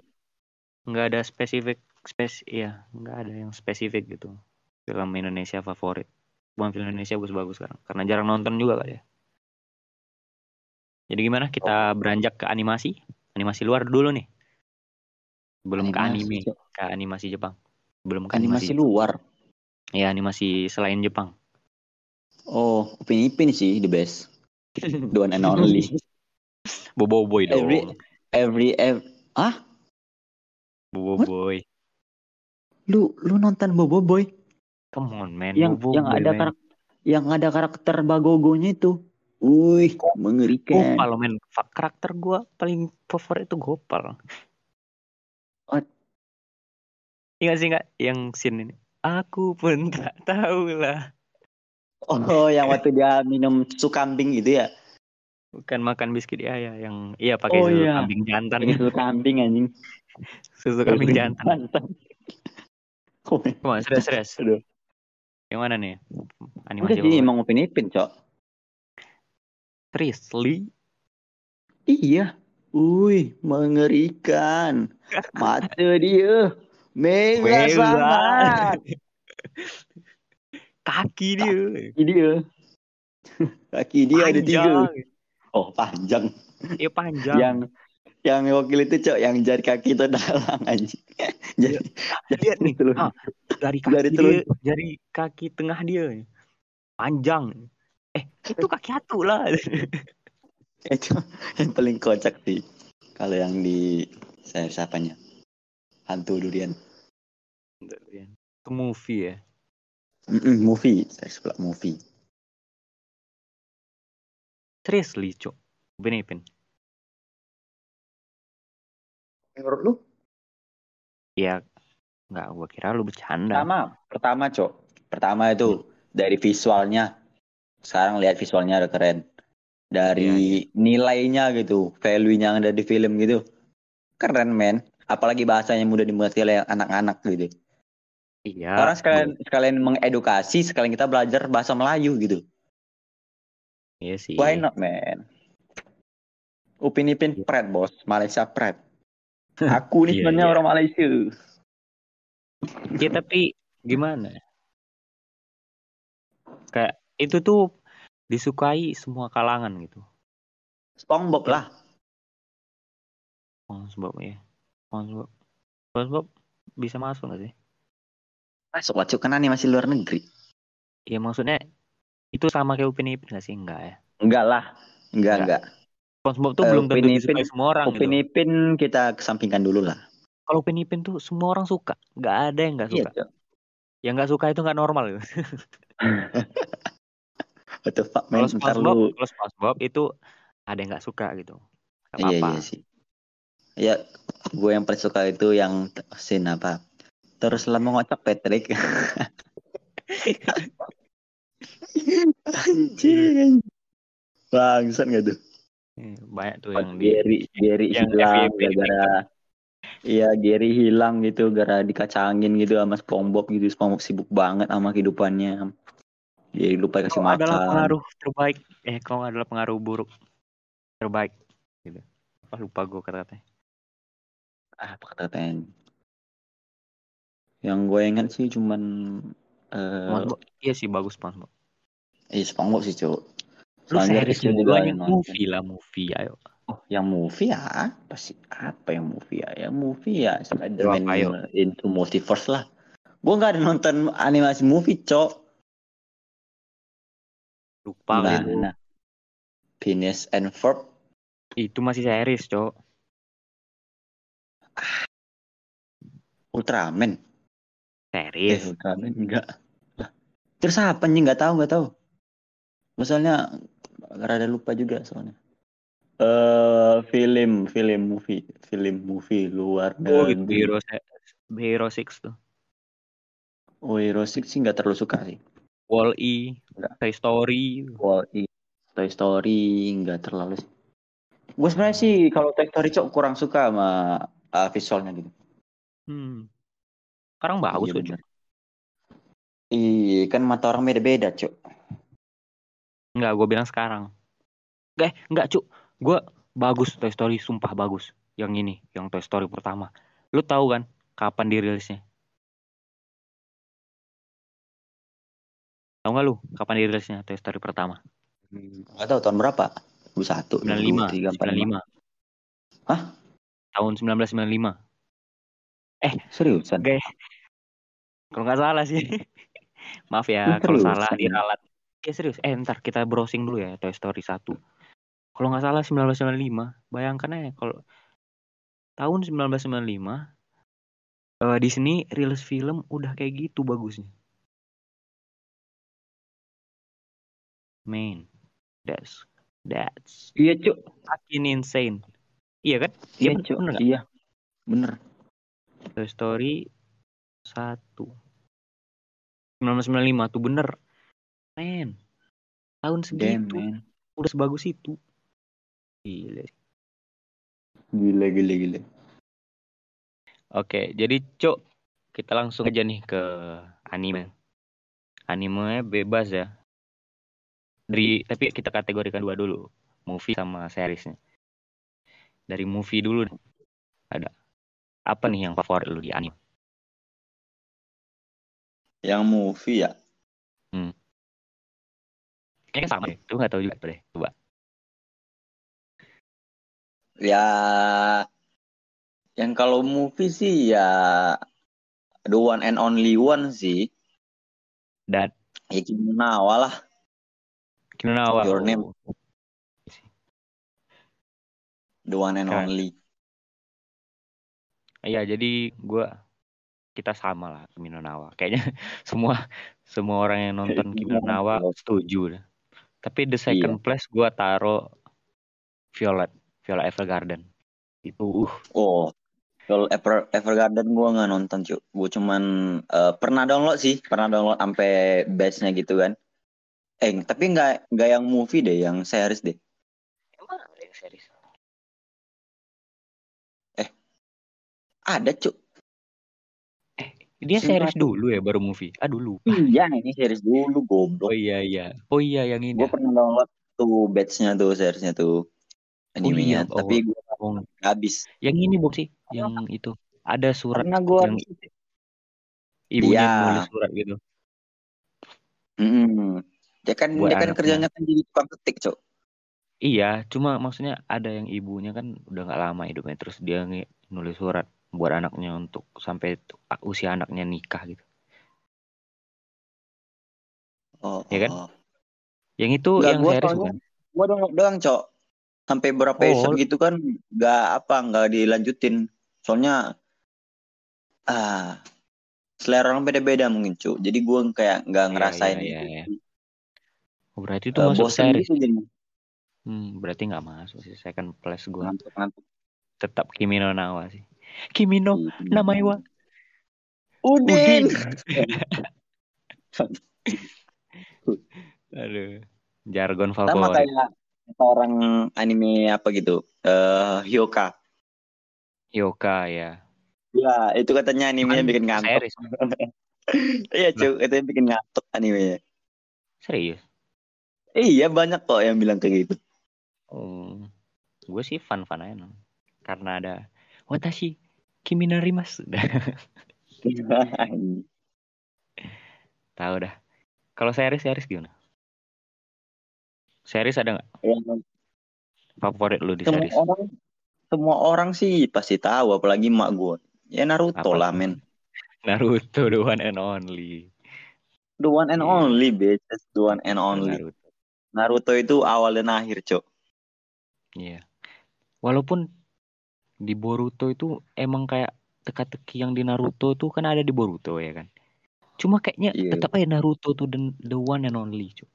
nggak ada spesifik spes ya nggak ada yang spesifik gitu film Indonesia favorit. Bukan film Indonesia bagus-bagus sekarang karena jarang nonton juga kali ya. Jadi gimana kita beranjak ke animasi? Animasi luar dulu nih. Belum ke anime, ke animasi Jepang. Belum ke Animasi animasi. luar. Ya animasi selain Jepang. Oh, Upin Ipin sih the best. The one and only. *laughs* Bobo Boy dong. every every ev ah Bobo What? Boy. lu lu nonton Bobo Boy Come on man. yang Bobo yang Boy, ada karakter yang ada karakter Bagogonya itu. Wih, mengerikan. Gopal men. Karakter gua paling favorit itu Gopal. What? Iya sih nggak yang scene ini. Aku pun tak tahu lah. Oh, yang waktu dia minum susu kambing gitu ya. Bukan makan biskuit ya ya yang iya pakai Oh, susu iya. kambing jantan. Pakai susu kambing anjing. susu kambing jantan. Oh, Come on, serius serius. Aduh. Yang mana nih? Udah Animasi sih favorit? emang Upin Ipin, Cok. Seriously? Iya. Wih, mengerikan. Mata dia mega sangat. Kaki dia. Kaki dia. *laughs* Kaki dia ada tiga. Panjang. Oh, panjang. Iya panjang. Yang yang wakil itu, Cok, yang jari kaki itu dalang anjing. Jadi, Lihat nih. telur. Ah, dari kaki Jari dia, telur. jari kaki tengah dia panjang. Eh, itu kaki atu lah. *laughs* *laughs* itu yang paling kocak sih. Kalau yang di saya siapanya? Hantu durian. itu movie ya. Mm-mm, movie, saya suka movie. Seriously, Cok. Upin Ipin. Menurut lu? Ya, nggak gua kira lu bercanda. Pertama, pertama, Cok. Pertama itu dari visualnya. Sekarang lihat visualnya udah keren. Dari nilainya gitu, value-nya yang ada di film gitu. Keren, men. Apalagi bahasanya mudah dimengerti oleh anak-anak gitu. Iya. Orang sekalian sekalian mengedukasi, sekalian kita belajar bahasa Melayu gitu. Iya sih. Why not, man? Upin Ipin Iya. Pret, bos. Malaysia Pret. *laughs* Aku nih Iya, sebenarnya iya. orang Malaysia. Ya tapi gimana? Kayak itu tuh disukai semua kalangan gitu. SpongeBob lah. SpongeBob ya. SpongeBob. SpongeBob bisa masuk gak sih? Masuk lah, Cuk. Kan animasi luar negeri. Ya maksudnya itu sama kayak Upin Ipin gak sih? Enggak ya. Enggak lah. Enggak, Enggak. enggak. SpongeBob tuh Eh, belum tentu Upin disukai semua orang Upin gitu. Ipin kita kesampingkan dulu lah. Kalau Upin Ipin tuh semua orang suka. Gak ada yang gak Iya, suka. Cuk. Yang gak suka itu gak normal gitu. *laughs* What the fuck, man? Kalau Ntar SpongeBob, lu... kalau SpongeBob itu ada yang gak suka gitu. Gak Iya, apa-apa. iya sih. Ya, gue yang paling suka itu yang scene apa? Teruslah mengocok Patrick. Anjing. Bangsat gak tuh? Eh, Banyak tuh yang di Gary, Gary yang hilang gara-gara Iya, Gary hilang gitu gara dikacangin gitu sama SpongeBob gitu. SpongeBob sibuk banget sama kehidupannya. Jadi lupa kasih Kau adalah makan. pengaruh terbaik. Eh, kau adalah pengaruh buruk terbaik. Gitu. Apa lupa gue kata-katanya. Ah, apa kata-katanya? Yang gue ingat sih cuman eh SpongeBob. Iya sih bagus SpongeBob. eh, SpongeBob sih, Cuk. Lu series juga yang movie lah movie ayo. Oh, yang movie ya apa sih? Apa yang movie ya? Yang movie ya Spider-Man into Multiverse lah. Gue nggak ada nonton animasi movie, Cok. Lupa Nah, gitu. nah. Phineas and Ferb Itu masih series, Cok. Ultraman. Eh, Series. Ultraman enggak. Lah, Terus apa nih? Nggak tahu, nggak tahu. Misalnya rada lupa juga soalnya. Eh, film, film movie, film movie luar Oh, gitu. Hero Hero Six tuh. Oh, Hero Six sih nggak terlalu suka sih. Wall-E, Enggak. Toy Story. Wall E, Toy Story nggak terlalu sih. Gue sebenarnya sih kalau Toy Story cok kurang suka sama uh, visualnya gitu. Hmm. Sekarang bagus Iya, kok, bener. Iya, kan mata orang beda-beda, Cuk. Enggak, gue bilang sekarang. Eh, enggak, Cuk. Gue bagus Toy Story, sumpah bagus. Yang ini, yang Toy Story pertama. Lu tahu kan kapan dirilisnya? Tahu nggak lu kapan dirilisnya Toy Story pertama? Gak tahu tahun berapa? 21, 95, 95. Hah? Tahun 1995. Eh, Seriusan? Oke. Kalau nggak salah sih. *laughs* Maaf ya kalau salah diralat. Ya serius. Eh ntar kita browsing dulu ya Toy Story 1. Kalau nggak salah 1995. Bayangkan aja kalau tahun 1995 eh Disney rilis film udah kayak gitu bagusnya. Man, that's that's Iya, Cuk. fucking insane. Iya kan? Iya, bener- Cuk. bener? Iya. Bener. Toy Story 1 1995 tuh bener men tahun Damn, segitu man. udah sebagus itu gila. Gila, gila, gila. oke jadi cok kita langsung aja nih ke anime anime bebas ya dari tapi kita kategorikan dua dulu. Movie sama seriesnya. Dari movie dulu ada. Apa nih yang favorit lu di anime? Yang movie ya? kayaknya sama deh. Lu nggak tahu juga deh coba. Ya, yang kalau movie sih ya the one and only one sih. dan? Ya Nawa lah. Kinonawa Your Name. The one and Keren. only. Iya, jadi gua kita sama lah Kimi no Nawa. Kayaknya *laughs* semua semua orang yang nonton Kimi no Nawa setuju dah. Tapi the second place gua taro Violet, Violet Evergarden. Itu uh, Oh, kalau Ever Evergarden gua nggak nonton cuy. Gua cuman eh, pernah download sih, pernah download sampai batch-nya gitu kan. Eh, tapi nggak nggak yang movie deh, yang series deh. emang ada yang series. Ada cuy. Dia Sumpah. series dulu ya baru movie. Ah dulu. Iya, ini series dulu Oh goblok. iya iya. Oh iya yang ini. Gua pernah download tuh batch-nya tuh seriesnya tuh animenya, iya, oh. tapi gua Oh, habis. yang ini Bob sih, yang itu. Ada surat Karena gua yang ibunya Iya. nulis surat gitu. Mm-mm. Dia kan Buat dia kan anaknya. kerjanya kan jadi tukang ketik, Cok. Iya, cuma maksudnya ada yang ibunya kan udah nggak lama hidupnya terus dia nulis surat buat anaknya untuk sampai usia anaknya nikah gitu. Oh, Iya kan? oh. Yang itu Nggak, yang gua series bukan? Gua download doang, Cok. Sampai berapa Oh. episode gitu kan nggak apa nggak dilanjutin. Soalnya ah selera orang beda-beda mungkin, Cok. Jadi gua kayak nggak Iya, ngerasain iya, iya, itu. iya. Oh, berarti itu Eh, masuk series. gitu jadi Hmm, berarti nggak masuk sih second place ngantuk-ngantuk. Tetap Kimi no Nawa sih. Kimi no Gitu. Namaiwa Udin. *laughs* Aduh, jargon Sama favorit. kayak orang anime apa gitu. Eh Hyoka. Yoka ya. Ya, itu katanya animenya Kan bikin ngantuk. *laughs* Iya, Cok. Katanya bikin ngantuk animenya. Serius. Iya, banyak kok yang bilang kayak gitu. Oh, gue sih fun-fun aja nonton. Karena ada Watashi Kimi narimasu. *laughs* Tahu dah. Kalau series-series gimana? Series ada nggak Yang favorit lu di semua series? orang semua orang sih pasti tahu apalagi mak gue ya Naruto Apa lah men Naruto the one and only. the one and Iya. only bitches the one and only Naruto. Naruto itu awal dan akhir cok Iya. Walaupun di Boruto itu emang kayak teka-teki yang di Naruto tuh kan ada di Boruto ya kan. Cuma kayaknya Iya. tetap aja Naruto tuh the, the one and only. Cu.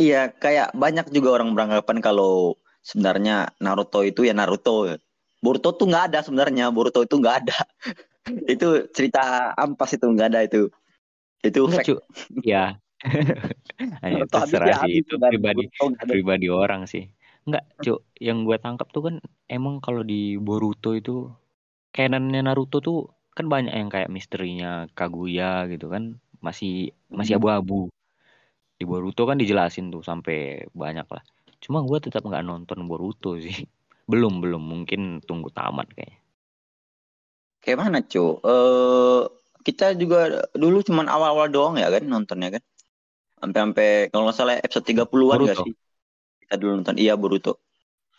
iya kayak banyak juga orang beranggapan kalau sebenarnya Naruto itu ya Naruto Boruto tuh nggak ada sebenarnya Boruto itu nggak ada *laughs* itu cerita ampas itu nggak ada itu itu Enggak, fact Cu. Iya. Hanya Naruto habis terserah sih itu pribadi pribadi orang sih. Enggak, Cuk. Yang gue tangkap tuh kan emang kalau di Boruto itu canonnya Naruto tuh kan banyak yang kayak misterinya Kaguya gitu kan. masih masih Hmm. abu-abu di Boruto kan dijelasin tuh sampai banyak lah cuma gue tetap nggak nonton Boruto sih *laughs* belum belum mungkin tunggu tamat kayaknya Kayak mana, Cuk? Eh kita juga dulu cuman awal-awal doang ya kan nontonnya kan? Sampai-sampai kalau nggak salah episode 30-an nggak sih? Kita dulu nonton. Iya, Boruto.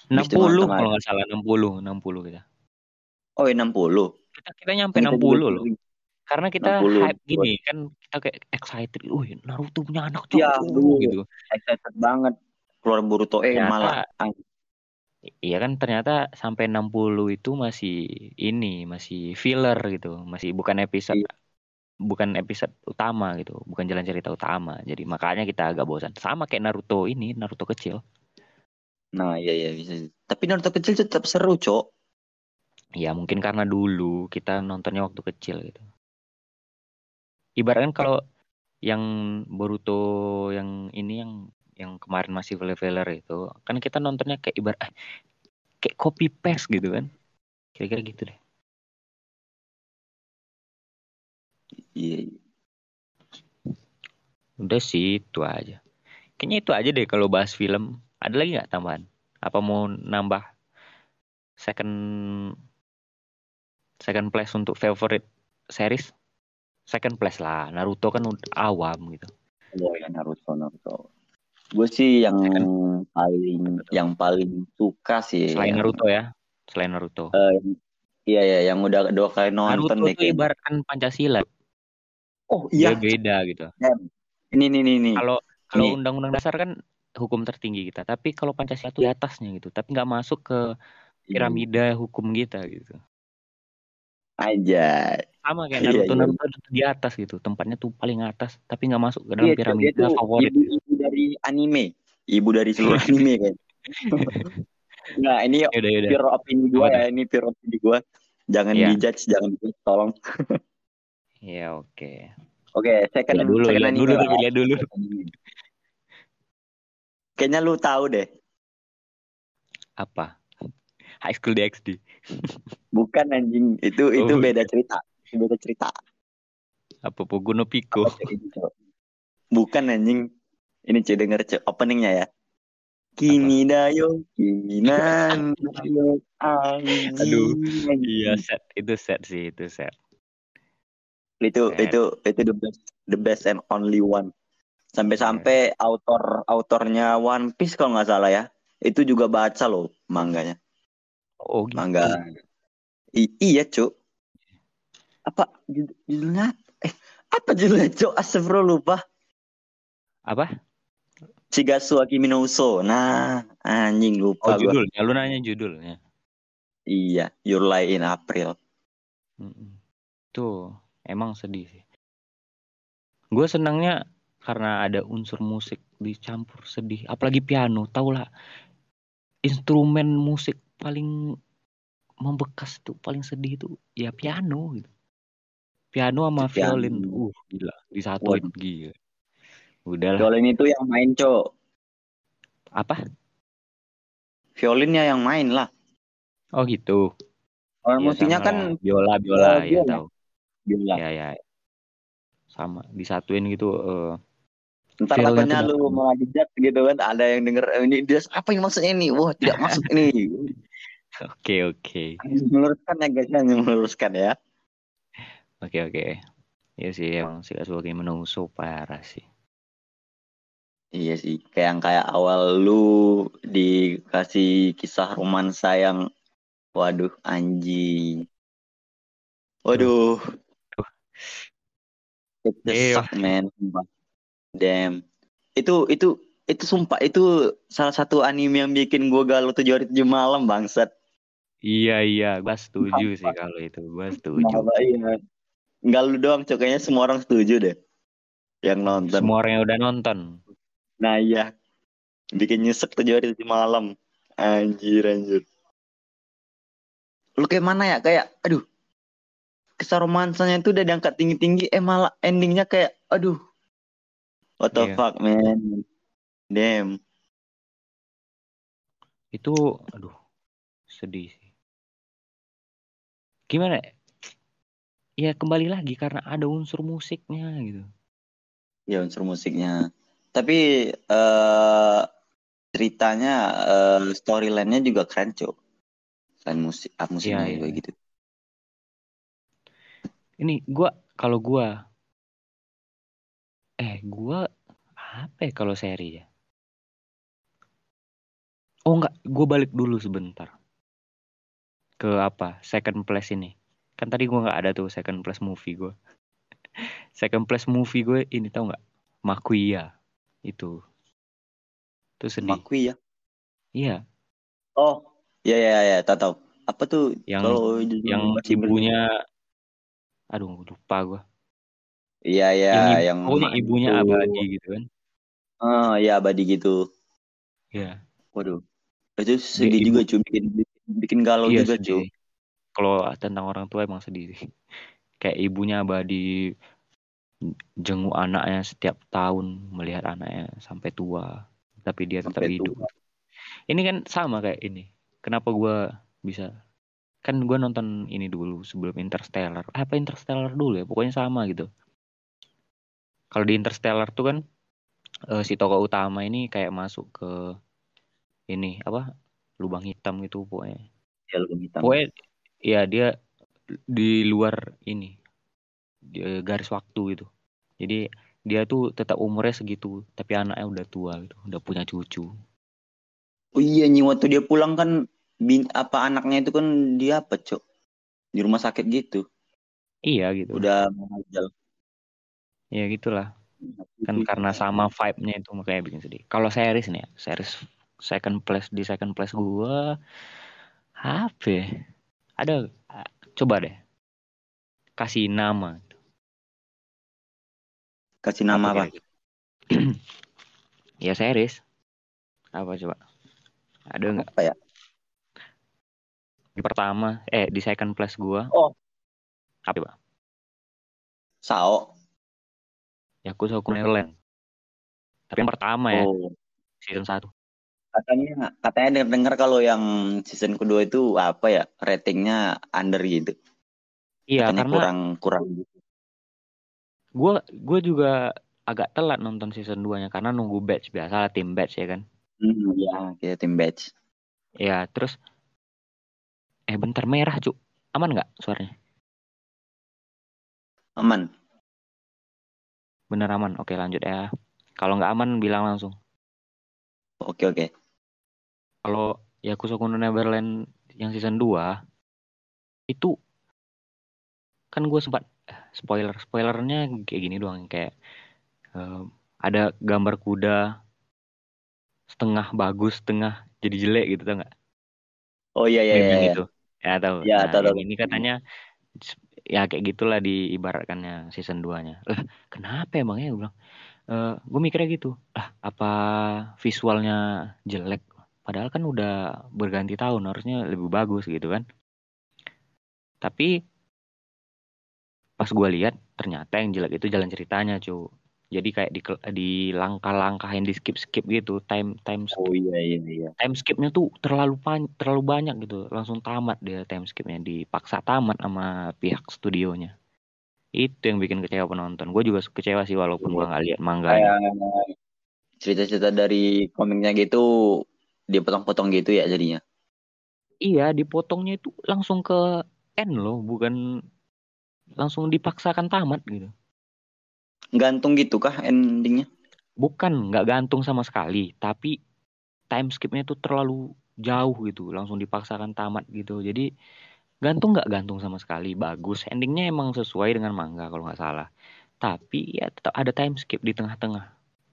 Habis 60 itu tengah-tengah. kalau nggak salah 60 60 kita Oh, iya, 60. kita kita nyampe Kita 60 juga loh karena kita 60. hype gini kan kita kayak excited wih Naruto punya anak cowok Iya, dulu. gitu Excited banget. Keluar Boruto eh Ternyata- malah Iya kan ternyata sampai 60 itu masih ini masih filler gitu masih bukan episode Iya. Bukan episode utama gitu bukan jalan cerita utama. Jadi makanya kita agak bosan. Sama kayak Naruto ini Naruto kecil. Nah, iya iya bisa. Tapi Naruto kecil tetap seru, Cok. ya mungkin karena dulu kita nontonnya waktu kecil gitu. Ibaratkan kalau yang Boruto yang ini yang yang kemarin masih filler itu kan kita nontonnya kayak ibarat eh, kayak copy paste gitu kan. Kira-kira gitu deh Iya. Udah sih itu aja. Kayaknya itu aja deh kalau bahas film. Ada lagi nggak tambahan? Apa mau nambah second second place untuk favorite series? Second place lah. Naruto kan awam gitu. Oh ya Naruto Naruto. Gue sih yang paling yang paling suka sih. Selain yang- Naruto ya. Selain Naruto. Iya ya yang udah dua kali Naruto nonton deh. itu kayaknya. ibaratkan Pancasila. Oh Dia iya. beda gitu. Ini nih nih nih. Kalau kalau undang-undang dasar kan hukum tertinggi kita, tapi kalau Pancasila itu di atasnya gitu, tapi nggak masuk ke piramida hukum kita gitu. Aja. sama kayak Iya, Naruto iya. Naruto itu di atas gitu tempatnya tuh paling atas tapi nggak masuk ke dalam Iya, dia piramida favorit ibu, ibu dari anime. Ibu dari seluruh *laughs* anime kan. Nah, ini yaudah yaudah pure opini gue ya, ini pure opini gue. Jangan Iya. dijudge, jangan dijudge, tolong. *laughs* ya oke Oke, second, lihat dulu second lihat dulu tapi lihat dulu Kayaknya lu tahu deh. apa High School DxD Bukan anjing, itu itu Oh, beda cerita. Itu beda cerita. apa Pogo no Pico? Bukan anjing. Ini cuy denger cuy openingnya ya. Kimi dayo, kimi nan. *laughs* Aduh, iya set itu set sih itu set itu Set. itu itu the best the best and only one. Sampai-sampai autor autornya One Piece kalau nggak salah ya itu juga baca loh mangganya oh gitu. Mangga. I- iya cuk. Apa jud- judulnya? Eh apa judulnya cuk? Astagfirullah lupa. Apa? Shigatsu Akimi no Uso. Nah anjing oh lupa gua. judulnya. Lu nanya judulnya. Iya Your Lie in April. Tuh emang sedih sih. Gue senangnya karena ada unsur musik dicampur sedih apalagi piano. Tau lah instrumen musik paling membekas tuh paling sedih itu ya piano gitu. Piano sama Piano. violin uh gila disatuin Waduh. gila. Udahlah violin itu yang main cuk apa? Violinnya yang main lah. Oh gitu. Kalau Iya, musiknya kan lah. biola biola Eh, ya. biola. tahu biola ya ya. Sama disatuin gitu eh Ntar tuh lu mau dijat gitu kan ada yang denger "Eh, ini dia apa yang maksudnya ini? Wah tidak *laughs* masuk ini. Oke oke. Meluruskan ya guys ya meluruskan ya. Oke oke. Iya sih emang sih sebagai menungso parah sih. iya sih kayak yang kayak awal lu dikasih kisah romansa yang waduh anjing. Waduh It just Iya. suck, man damn itu itu itu sumpah itu salah satu anime yang bikin gua galau tujuh hari tujuh malam bangsat Iya iya, gua setuju sih kalau itu. Gua setuju. Kenapa iya Enggak lu doang, Cok. Kayaknya semua orang setuju deh. Yang nonton. Semua orang yang udah nonton. Nah iya. Bikin nyesek tujuh hari tujuh malam. Anjir, anjir. Lu kayak mana ya? Kayak, aduh. Kisah romansanya itu udah diangkat tinggi-tinggi. Eh malah endingnya kayak, aduh. What the Iya. fuck, man. Damn. Itu aduh sedih sih. Gimana? ya? Ya kembali lagi karena ada unsur musiknya gitu. ya unsur musiknya. Tapi eh ceritanya eh storyline-nya juga keren, Cok. Selain musik, ah, musiknya Iya, kayak iya. gitu. Ini gua kalau gua eh gua apa ya kalau seri ya? Oh enggak, gua balik dulu sebentar. Ke apa? Second place ini. Kan tadi gua nggak ada tuh second place movie gua. *laughs* second place movie gue ini tau nggak? Makuya. Itu. Itu sedih. Makui ya. Iya, Oh, ya ya ya, tahu tahu. Apa tuh yang kalau yang ibunya aduh lupa gua. Iya ya, yang, ibu- yang ibunya itu. abadi gitu kan. Oh, ya abadi gitu. Iya. Waduh. Itu sedih juga cuy, bikin bikin galau iya juga cuy. Kalau tentang orang tua emang sedih. Kayak ibunya abadi jenguk anaknya setiap tahun melihat anaknya sampai tua, tapi dia tetap Sampai hidup. tua. Ini kan sama kayak ini. Kenapa gua bisa? Kan gua nonton ini dulu sebelum Interstellar. Apa Interstellar dulu ya? Pokoknya sama gitu. Kalau di Interstellar tuh kan eh, si tokoh utama ini kayak masuk ke ini apa? lubang hitam gitu pokoknya. Ya, lubang hitam. Pokoknya ya dia di luar ini di, eh, garis waktu gitu. Jadi dia tuh tetap umurnya segitu, tapi anaknya udah tua gitu, udah punya cucu. Oh iya nih waktu dia pulang kan bin, apa anaknya itu kan dia apa, Cok? Di rumah sakit gitu. Iya gitu. Udah mengajar. Ya gitulah. Kan karena sama vibe-nya itu makanya bikin sedih. Kalau series nih ya, series second place di second place gua apa ya? Ada coba deh. Kasih nama. Kasih nama apa? kira-kira? *clears throat* ya series. Apa coba? Ada nggak? Apa ya? Di pertama, eh di second place gua. Oh. Apa Pak? Sao. Yakuza Neverland. Tapi yang pertama ya, Oh. season 1. Katanya katanya dengar kalau yang season kedua itu apa ya? Ratingnya under gitu. Iya, Katanya karena kurang kurang gitu. gua gua juga agak telat nonton season 2-nya karena nunggu batch biasa tim batch ya kan. Hmm, ya, kita tim batch. Ya, terus eh bentar merah, Cuk. Aman nggak suaranya? Aman. Bener aman. Oke, lanjut ya. Kalau nggak aman bilang langsung. Oke, oke. Kalau Yakuza Kuno Neverland yang season 2 itu kan gue sempat eh, spoiler spoilernya kayak gini doang kayak eh, ada gambar kuda setengah bagus setengah jadi jelek gitu tau nggak Oh iya iya iya. iya. itu ya tahu. Ya, nah tahu, ini katanya ya kayak gitulah diibaratkannya season 2 nya lah kenapa emangnya gue bilang eh gue mikirnya gitu. Lah apa visualnya jelek? Padahal kan udah berganti tahun harusnya lebih bagus gitu kan. Tapi pas gue lihat ternyata yang jelek itu jalan ceritanya cu jadi kayak di di langkah-langkahin di skip skip gitu time time skip. Oh iya iya iya. time skipnya tuh terlalu pan terlalu banyak gitu langsung tamat dia time skipnya dipaksa tamat sama pihak studionya. Itu yang bikin kecewa penonton. Gue juga kecewa sih walaupun gue nggak lihat mangganya Kayak cerita-cerita dari komiknya gitu dipotong-potong gitu ya jadinya. iya dipotongnya itu langsung ke end loh bukan langsung dipaksakan tamat gitu Gantung gitu kah endingnya? bukan nggak gantung sama sekali. Tapi time skipnya itu terlalu jauh gitu. Langsung dipaksakan tamat gitu. Jadi gantung nggak gantung sama sekali. Bagus. Endingnya emang sesuai dengan manga kalau nggak salah. Tapi ya tetap ada time skip di tengah-tengah.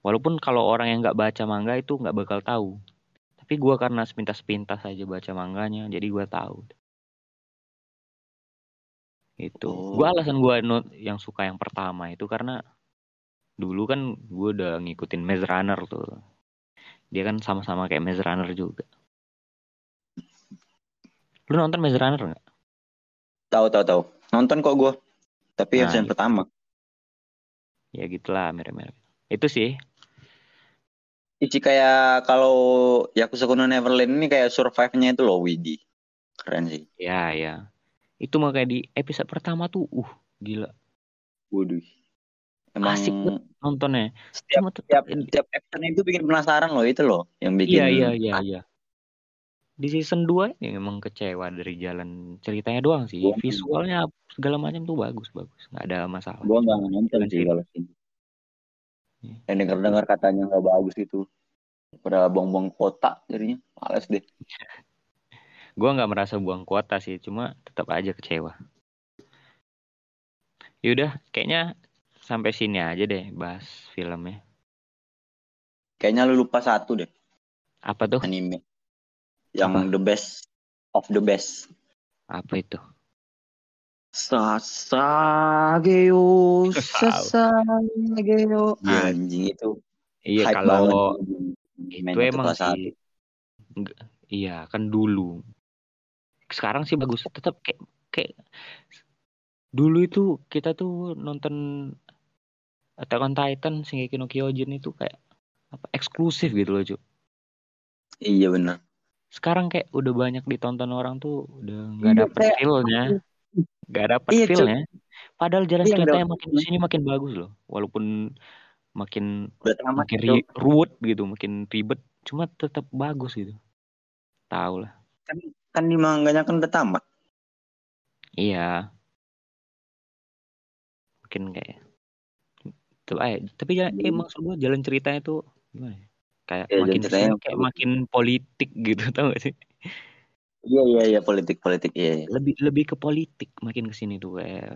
Walaupun kalau orang yang nggak baca manga itu nggak bakal tahu. Tapi gua karena sepintas-pintas aja baca manganya jadi gua tahu. Itu Oh. gua alasan gua no- yang suka yang pertama itu karena dulu kan gua udah ngikutin Maze Runner tuh dia kan sama-sama kayak Maze Runner juga lu nonton Maze Runner nggak Tahu tahu tahu. Nonton kok gue. Tapi yang Nah, season itu. pertama. ya gitulah mirip-mirip itu sih Isi kayak kalau Yakuza Kuno Neverland ini kayak survive-nya itu loh Widi. Keren sih. ya ya itu makanya di episode pertama tuh uh gila Waduh. Emang asik banget nontonnya. setiap Cuma setiap tetap setiap action itu bikin penasaran loh itu loh yang bikin Iya iya iya iya. Di season 2 ini emang kecewa dari jalan ceritanya doang sih. Gua- Visualnya segala macam tuh bagus bagus, nggak ada masalah. Gua nggak nonton sih kalau sini. Iya. Yang dengar-dengar katanya nggak bagus itu. Pada buang-buang kota jadinya males deh. *laughs* Gua nggak merasa buang kuota sih, cuma tetap aja kecewa. Yaudah, kayaknya sampai sini aja deh bahas filmnya. Kayaknya lu lupa satu deh Apa tuh? anime yang Apa? the best of the best. Apa itu? Sasageo, Sasageo. *laughs* Iya. Anjing itu Iya kalau itu Main emang sih. Iya kan dulu. Sekarang sih bagus. Tetap kayak kayak dulu itu kita tuh nonton Attack on Titan, Shingeki no Kyojin itu kayak apa eksklusif gitu loh, Cuk. Iya benar. Sekarang kayak udah banyak ditonton orang tuh udah nggak Iya, dapet kayak- feel-nya. Nggak dapet Iya, feel-nya. Padahal jalan Iya, ceritanya makin ke sini makin bagus loh. Walaupun makin tamat makin itu. ri- ruwet gitu, makin ribet, cuma tetap bagus gitu. Tahu lah. Kan di manganya kan udah tamat. Iya. Mungkin kayak itu aja. Tapi jalan, eh, Hmm. maksud gua jalan ceritanya tuh gimana ya? Kayak jalan makin ke sini kayak makin politik gitu tau gak sih? Iya iya iya politik politik iya. iya. Lebih lebih ke politik makin ke sini tuh kayak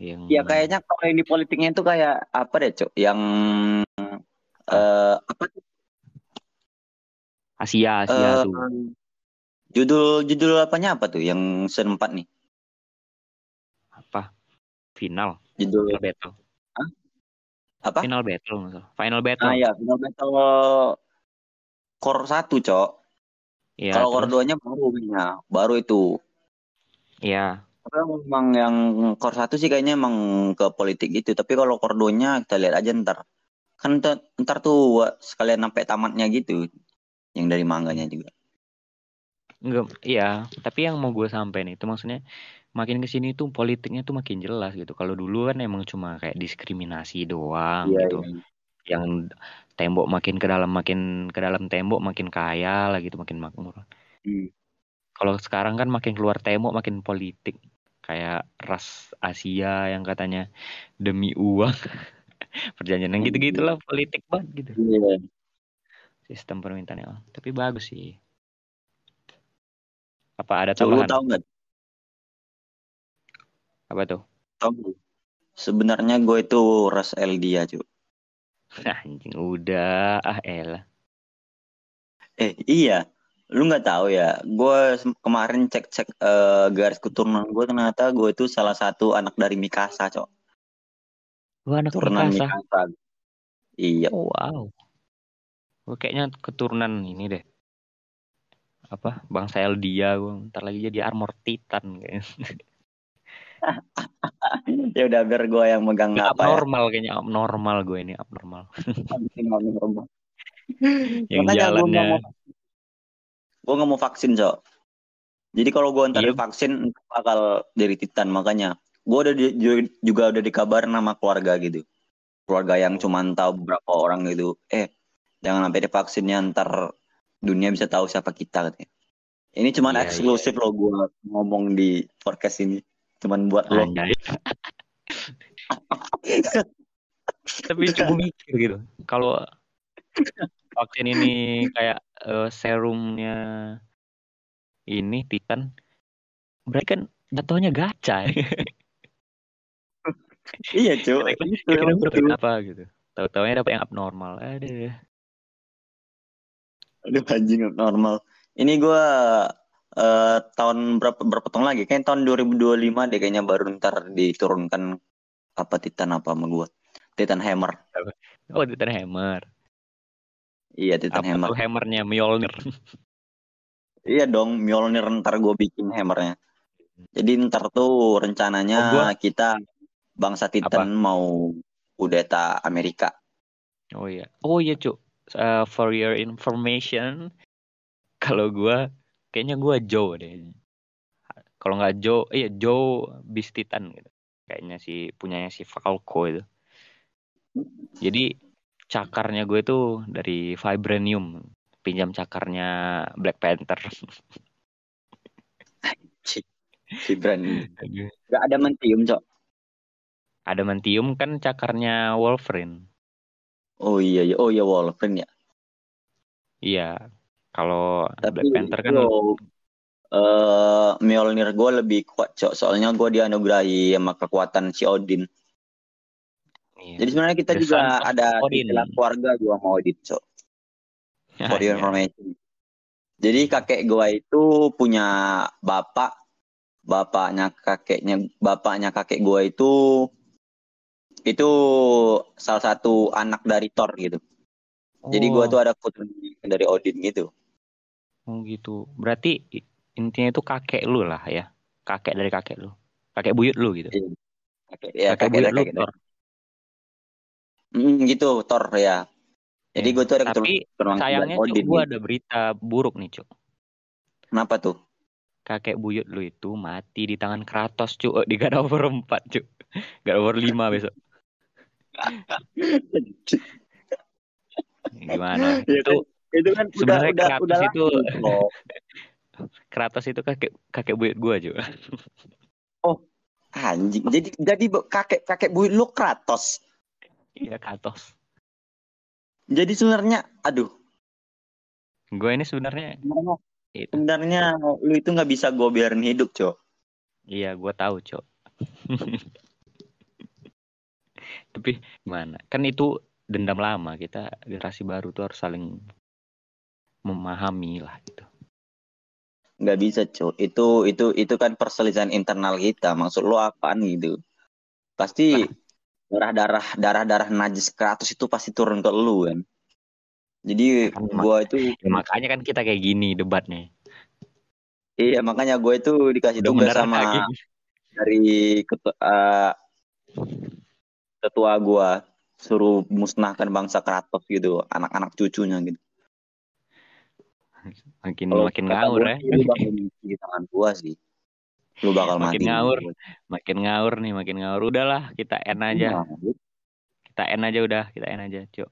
yang Ya kayaknya kalau yang di politiknya itu kayak apa deh cok? Yang eh apa tuh? Asia Asia Eh, tuh. judul judul apanya apa tuh yang senempat nih? Apa? Final, Judul battle. Apa? Final battle. Final battle. Ah ya, Final Battle Core 1, Cok. Iya, Kalau Core 2-nya baru kayaknya. Baru itu. iya. Tapi memang yang Core 1 sih kayaknya emang ke politik gitu. Tapi kalau Core 2-nya kita lihat aja ntar. Kan ntar, tuh sekalian sampai tamatnya gitu. Yang dari manganya juga. Enggak, iya, tapi yang mau gue sampai nih itu maksudnya makin ke sini tuh politiknya tuh makin jelas gitu. Kalau dulu kan emang cuma kayak diskriminasi doang Iya, gitu. iya. Yang tembok makin ke dalam makin ke dalam tembok makin kaya lah gitu, makin makmur. Hmm. Kalau sekarang kan makin keluar tembok makin politik. Kayak ras Asia yang katanya demi uang. *laughs* Perjanjian yang gitu-gitulah politik banget gitu. Iya. Sistem permintaannya. Oh, Tapi bagus sih. Apa ada lu tambahan? tahu nggak? Apa tuh? Nggak? Sebenarnya gue itu ras Eldia, Cuk. *laughs* Anjing udah ah elah. Eh, iya. Lu nggak tahu ya? Gue kemarin cek-cek eh, garis keturunan gue ternyata gue itu salah satu anak dari Mikasa, Cok. Lu anak Keturunan Mikasa. Mikasa. Iya. Oh, wow. Gue kayaknya keturunan ini deh. Apa? Bangsa Eldia gue ntar lagi jadi armor titan kayaknya. *laughs* ya udah biar gue yang megang Nggak apa ya. abnormal kayaknya abnormal gue ini abnormal. *laughs* Yang Makanya jalannya gue nggak mau vaksin, Cok. Jadi kalau gue ntar Iya. divaksin bakal dari Titan makanya. Gue udah di- ju- juga udah dikabarin sama keluarga gitu. Keluarga yang cuma tahu beberapa orang gitu. Eh, jangan sampai divaksinnya ntar dunia bisa tahu siapa kita katanya. Ini cuma Iya, eksklusif loh gue ngomong di podcast ini. Cuman buat lo. Anjay. Tapi coba mikir gitu. Kalau vaksin ini kayak eh, serumnya ini Titan, berarti kan jatuhnya gacha. ya. Iya, cuy. Apa gitu. Tahu-taunya dapat yang abnormal. Aduh. Aduh anjing normal. Ini gue eh tahun berapa berapa tahun lagi? Kayaknya tahun 2025 deh kayaknya baru ntar diturunkan apa Titan apa sama gue. Titan Hammer. Oh, Titan Hammer. Iya Titan Apa Hammer. tuh hammernya Mjolnir? *laughs* Iya dong, Mjolnir ntar gue bikin hammernya. Jadi ntar tuh rencananya Oh, gua- kita bangsa Titan mau kudeta Amerika. Oh iya. Oh iya, Cuk. Uh, for your information, *laughs* kalau gua kayaknya gua Joe deh. Kalau nggak Joe, iya Joe Beast Titan gitu. Kayaknya si punyanya si Falco itu. Jadi cakarnya gue tuh dari vibranium, pinjam cakarnya Black Panther. *laughs* Vibran. Aduh. Gak ada mentium, Cok. Adamantium kan cakarnya Wolverine. Oh iya, iya. Oh iya Wolverine ya. Iya. Kalau Tapi Black Panther kan eh Mjolnir gue lebih kuat, Cok. Soalnya gue dianugerahi sama kekuatan si Odin. iya. Jadi sebenarnya kita The juga ada istilah keluarga juga sama Odin, Cok. *laughs* For your Iya. information. Jadi kakek gua itu punya bapak, bapaknya kakeknya, bapaknya kakek gua itu itu salah satu anak dari Thor gitu. Jadi gua Oh. tuh ada keturunan dari Odin gitu. Oh gitu. Berarti intinya itu kakek lu lah ya. Kakek dari kakek lu. Kakek buyut lu gitu. Kakek, ya kakek kakek buyut dari lu. kakek. Thor. Hmm, gitu Thor ya. Jadi Ya. gua tuh ada Tapi sayangnya cuk, gitu. ada berita buruk nih cuk. Kenapa tuh? Kakek buyut lu itu mati di tangan Kratos cuk di God of War 4 cuk. God of War 5 besok. *laughs* Gimana? Ya itu Itu kan Sebenarnya udah Kratos udah itu- Cok. *laughs* Kratos itu kakek kakek buyut gua cuk. Anjing. Jadi jadi kakek kakek buyut lu Kratos. Iya Kratos. Jadi sebenarnya aduh, Gue ini sebenarnya itu. sebenarnya lu itu nggak bisa gue biarin hidup, Cok. Iya, gua tahu, Cok. *laughs* Tapi gimana? Kan itu dendam lama. Kita generasi baru tuh harus saling memahami lah gitu. nggak bisa Cuk. itu itu itu kan perselisihan internal kita maksud lo apaan gitu pasti darah darah darah darah najis Kratos itu pasti turun ke lu kan jadi Kan gua itu Ya, makanya kan kita kayak gini debatnya. iya makanya gue itu dikasih Udah tugas sama daging. dari ketua, eh, ketua gua suruh musnahkan bangsa Kratos gitu anak-anak cucunya gitu Makin Kalau makin ngawur gua ya. lu bakal di tangan gua sih lu bakal Makin mati ngawur. Makin ngawur nih, makin ngawur. Udahlah, kita end aja. Kita end aja udah, kita end aja, Cok.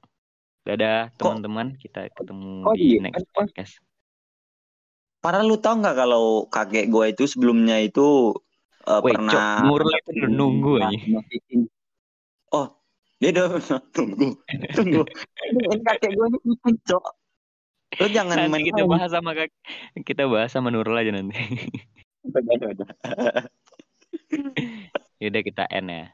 Dadah teman-teman, kita ketemu oh di iya, next kan- podcast. Padahal lu tau nggak kalau kakek gue itu sebelumnya itu uh, Wait, pernah Nurul itu udah nunggu aja. Oh, dia udah *laughs* tunggu, *laughs* tunggu. Ini kakek gue ini cok. Lu jangan Nanti main kita bahas sama kak, kita bahas sama Nurul aja nanti. Udah, udah, udah. Yaudah kita end ya.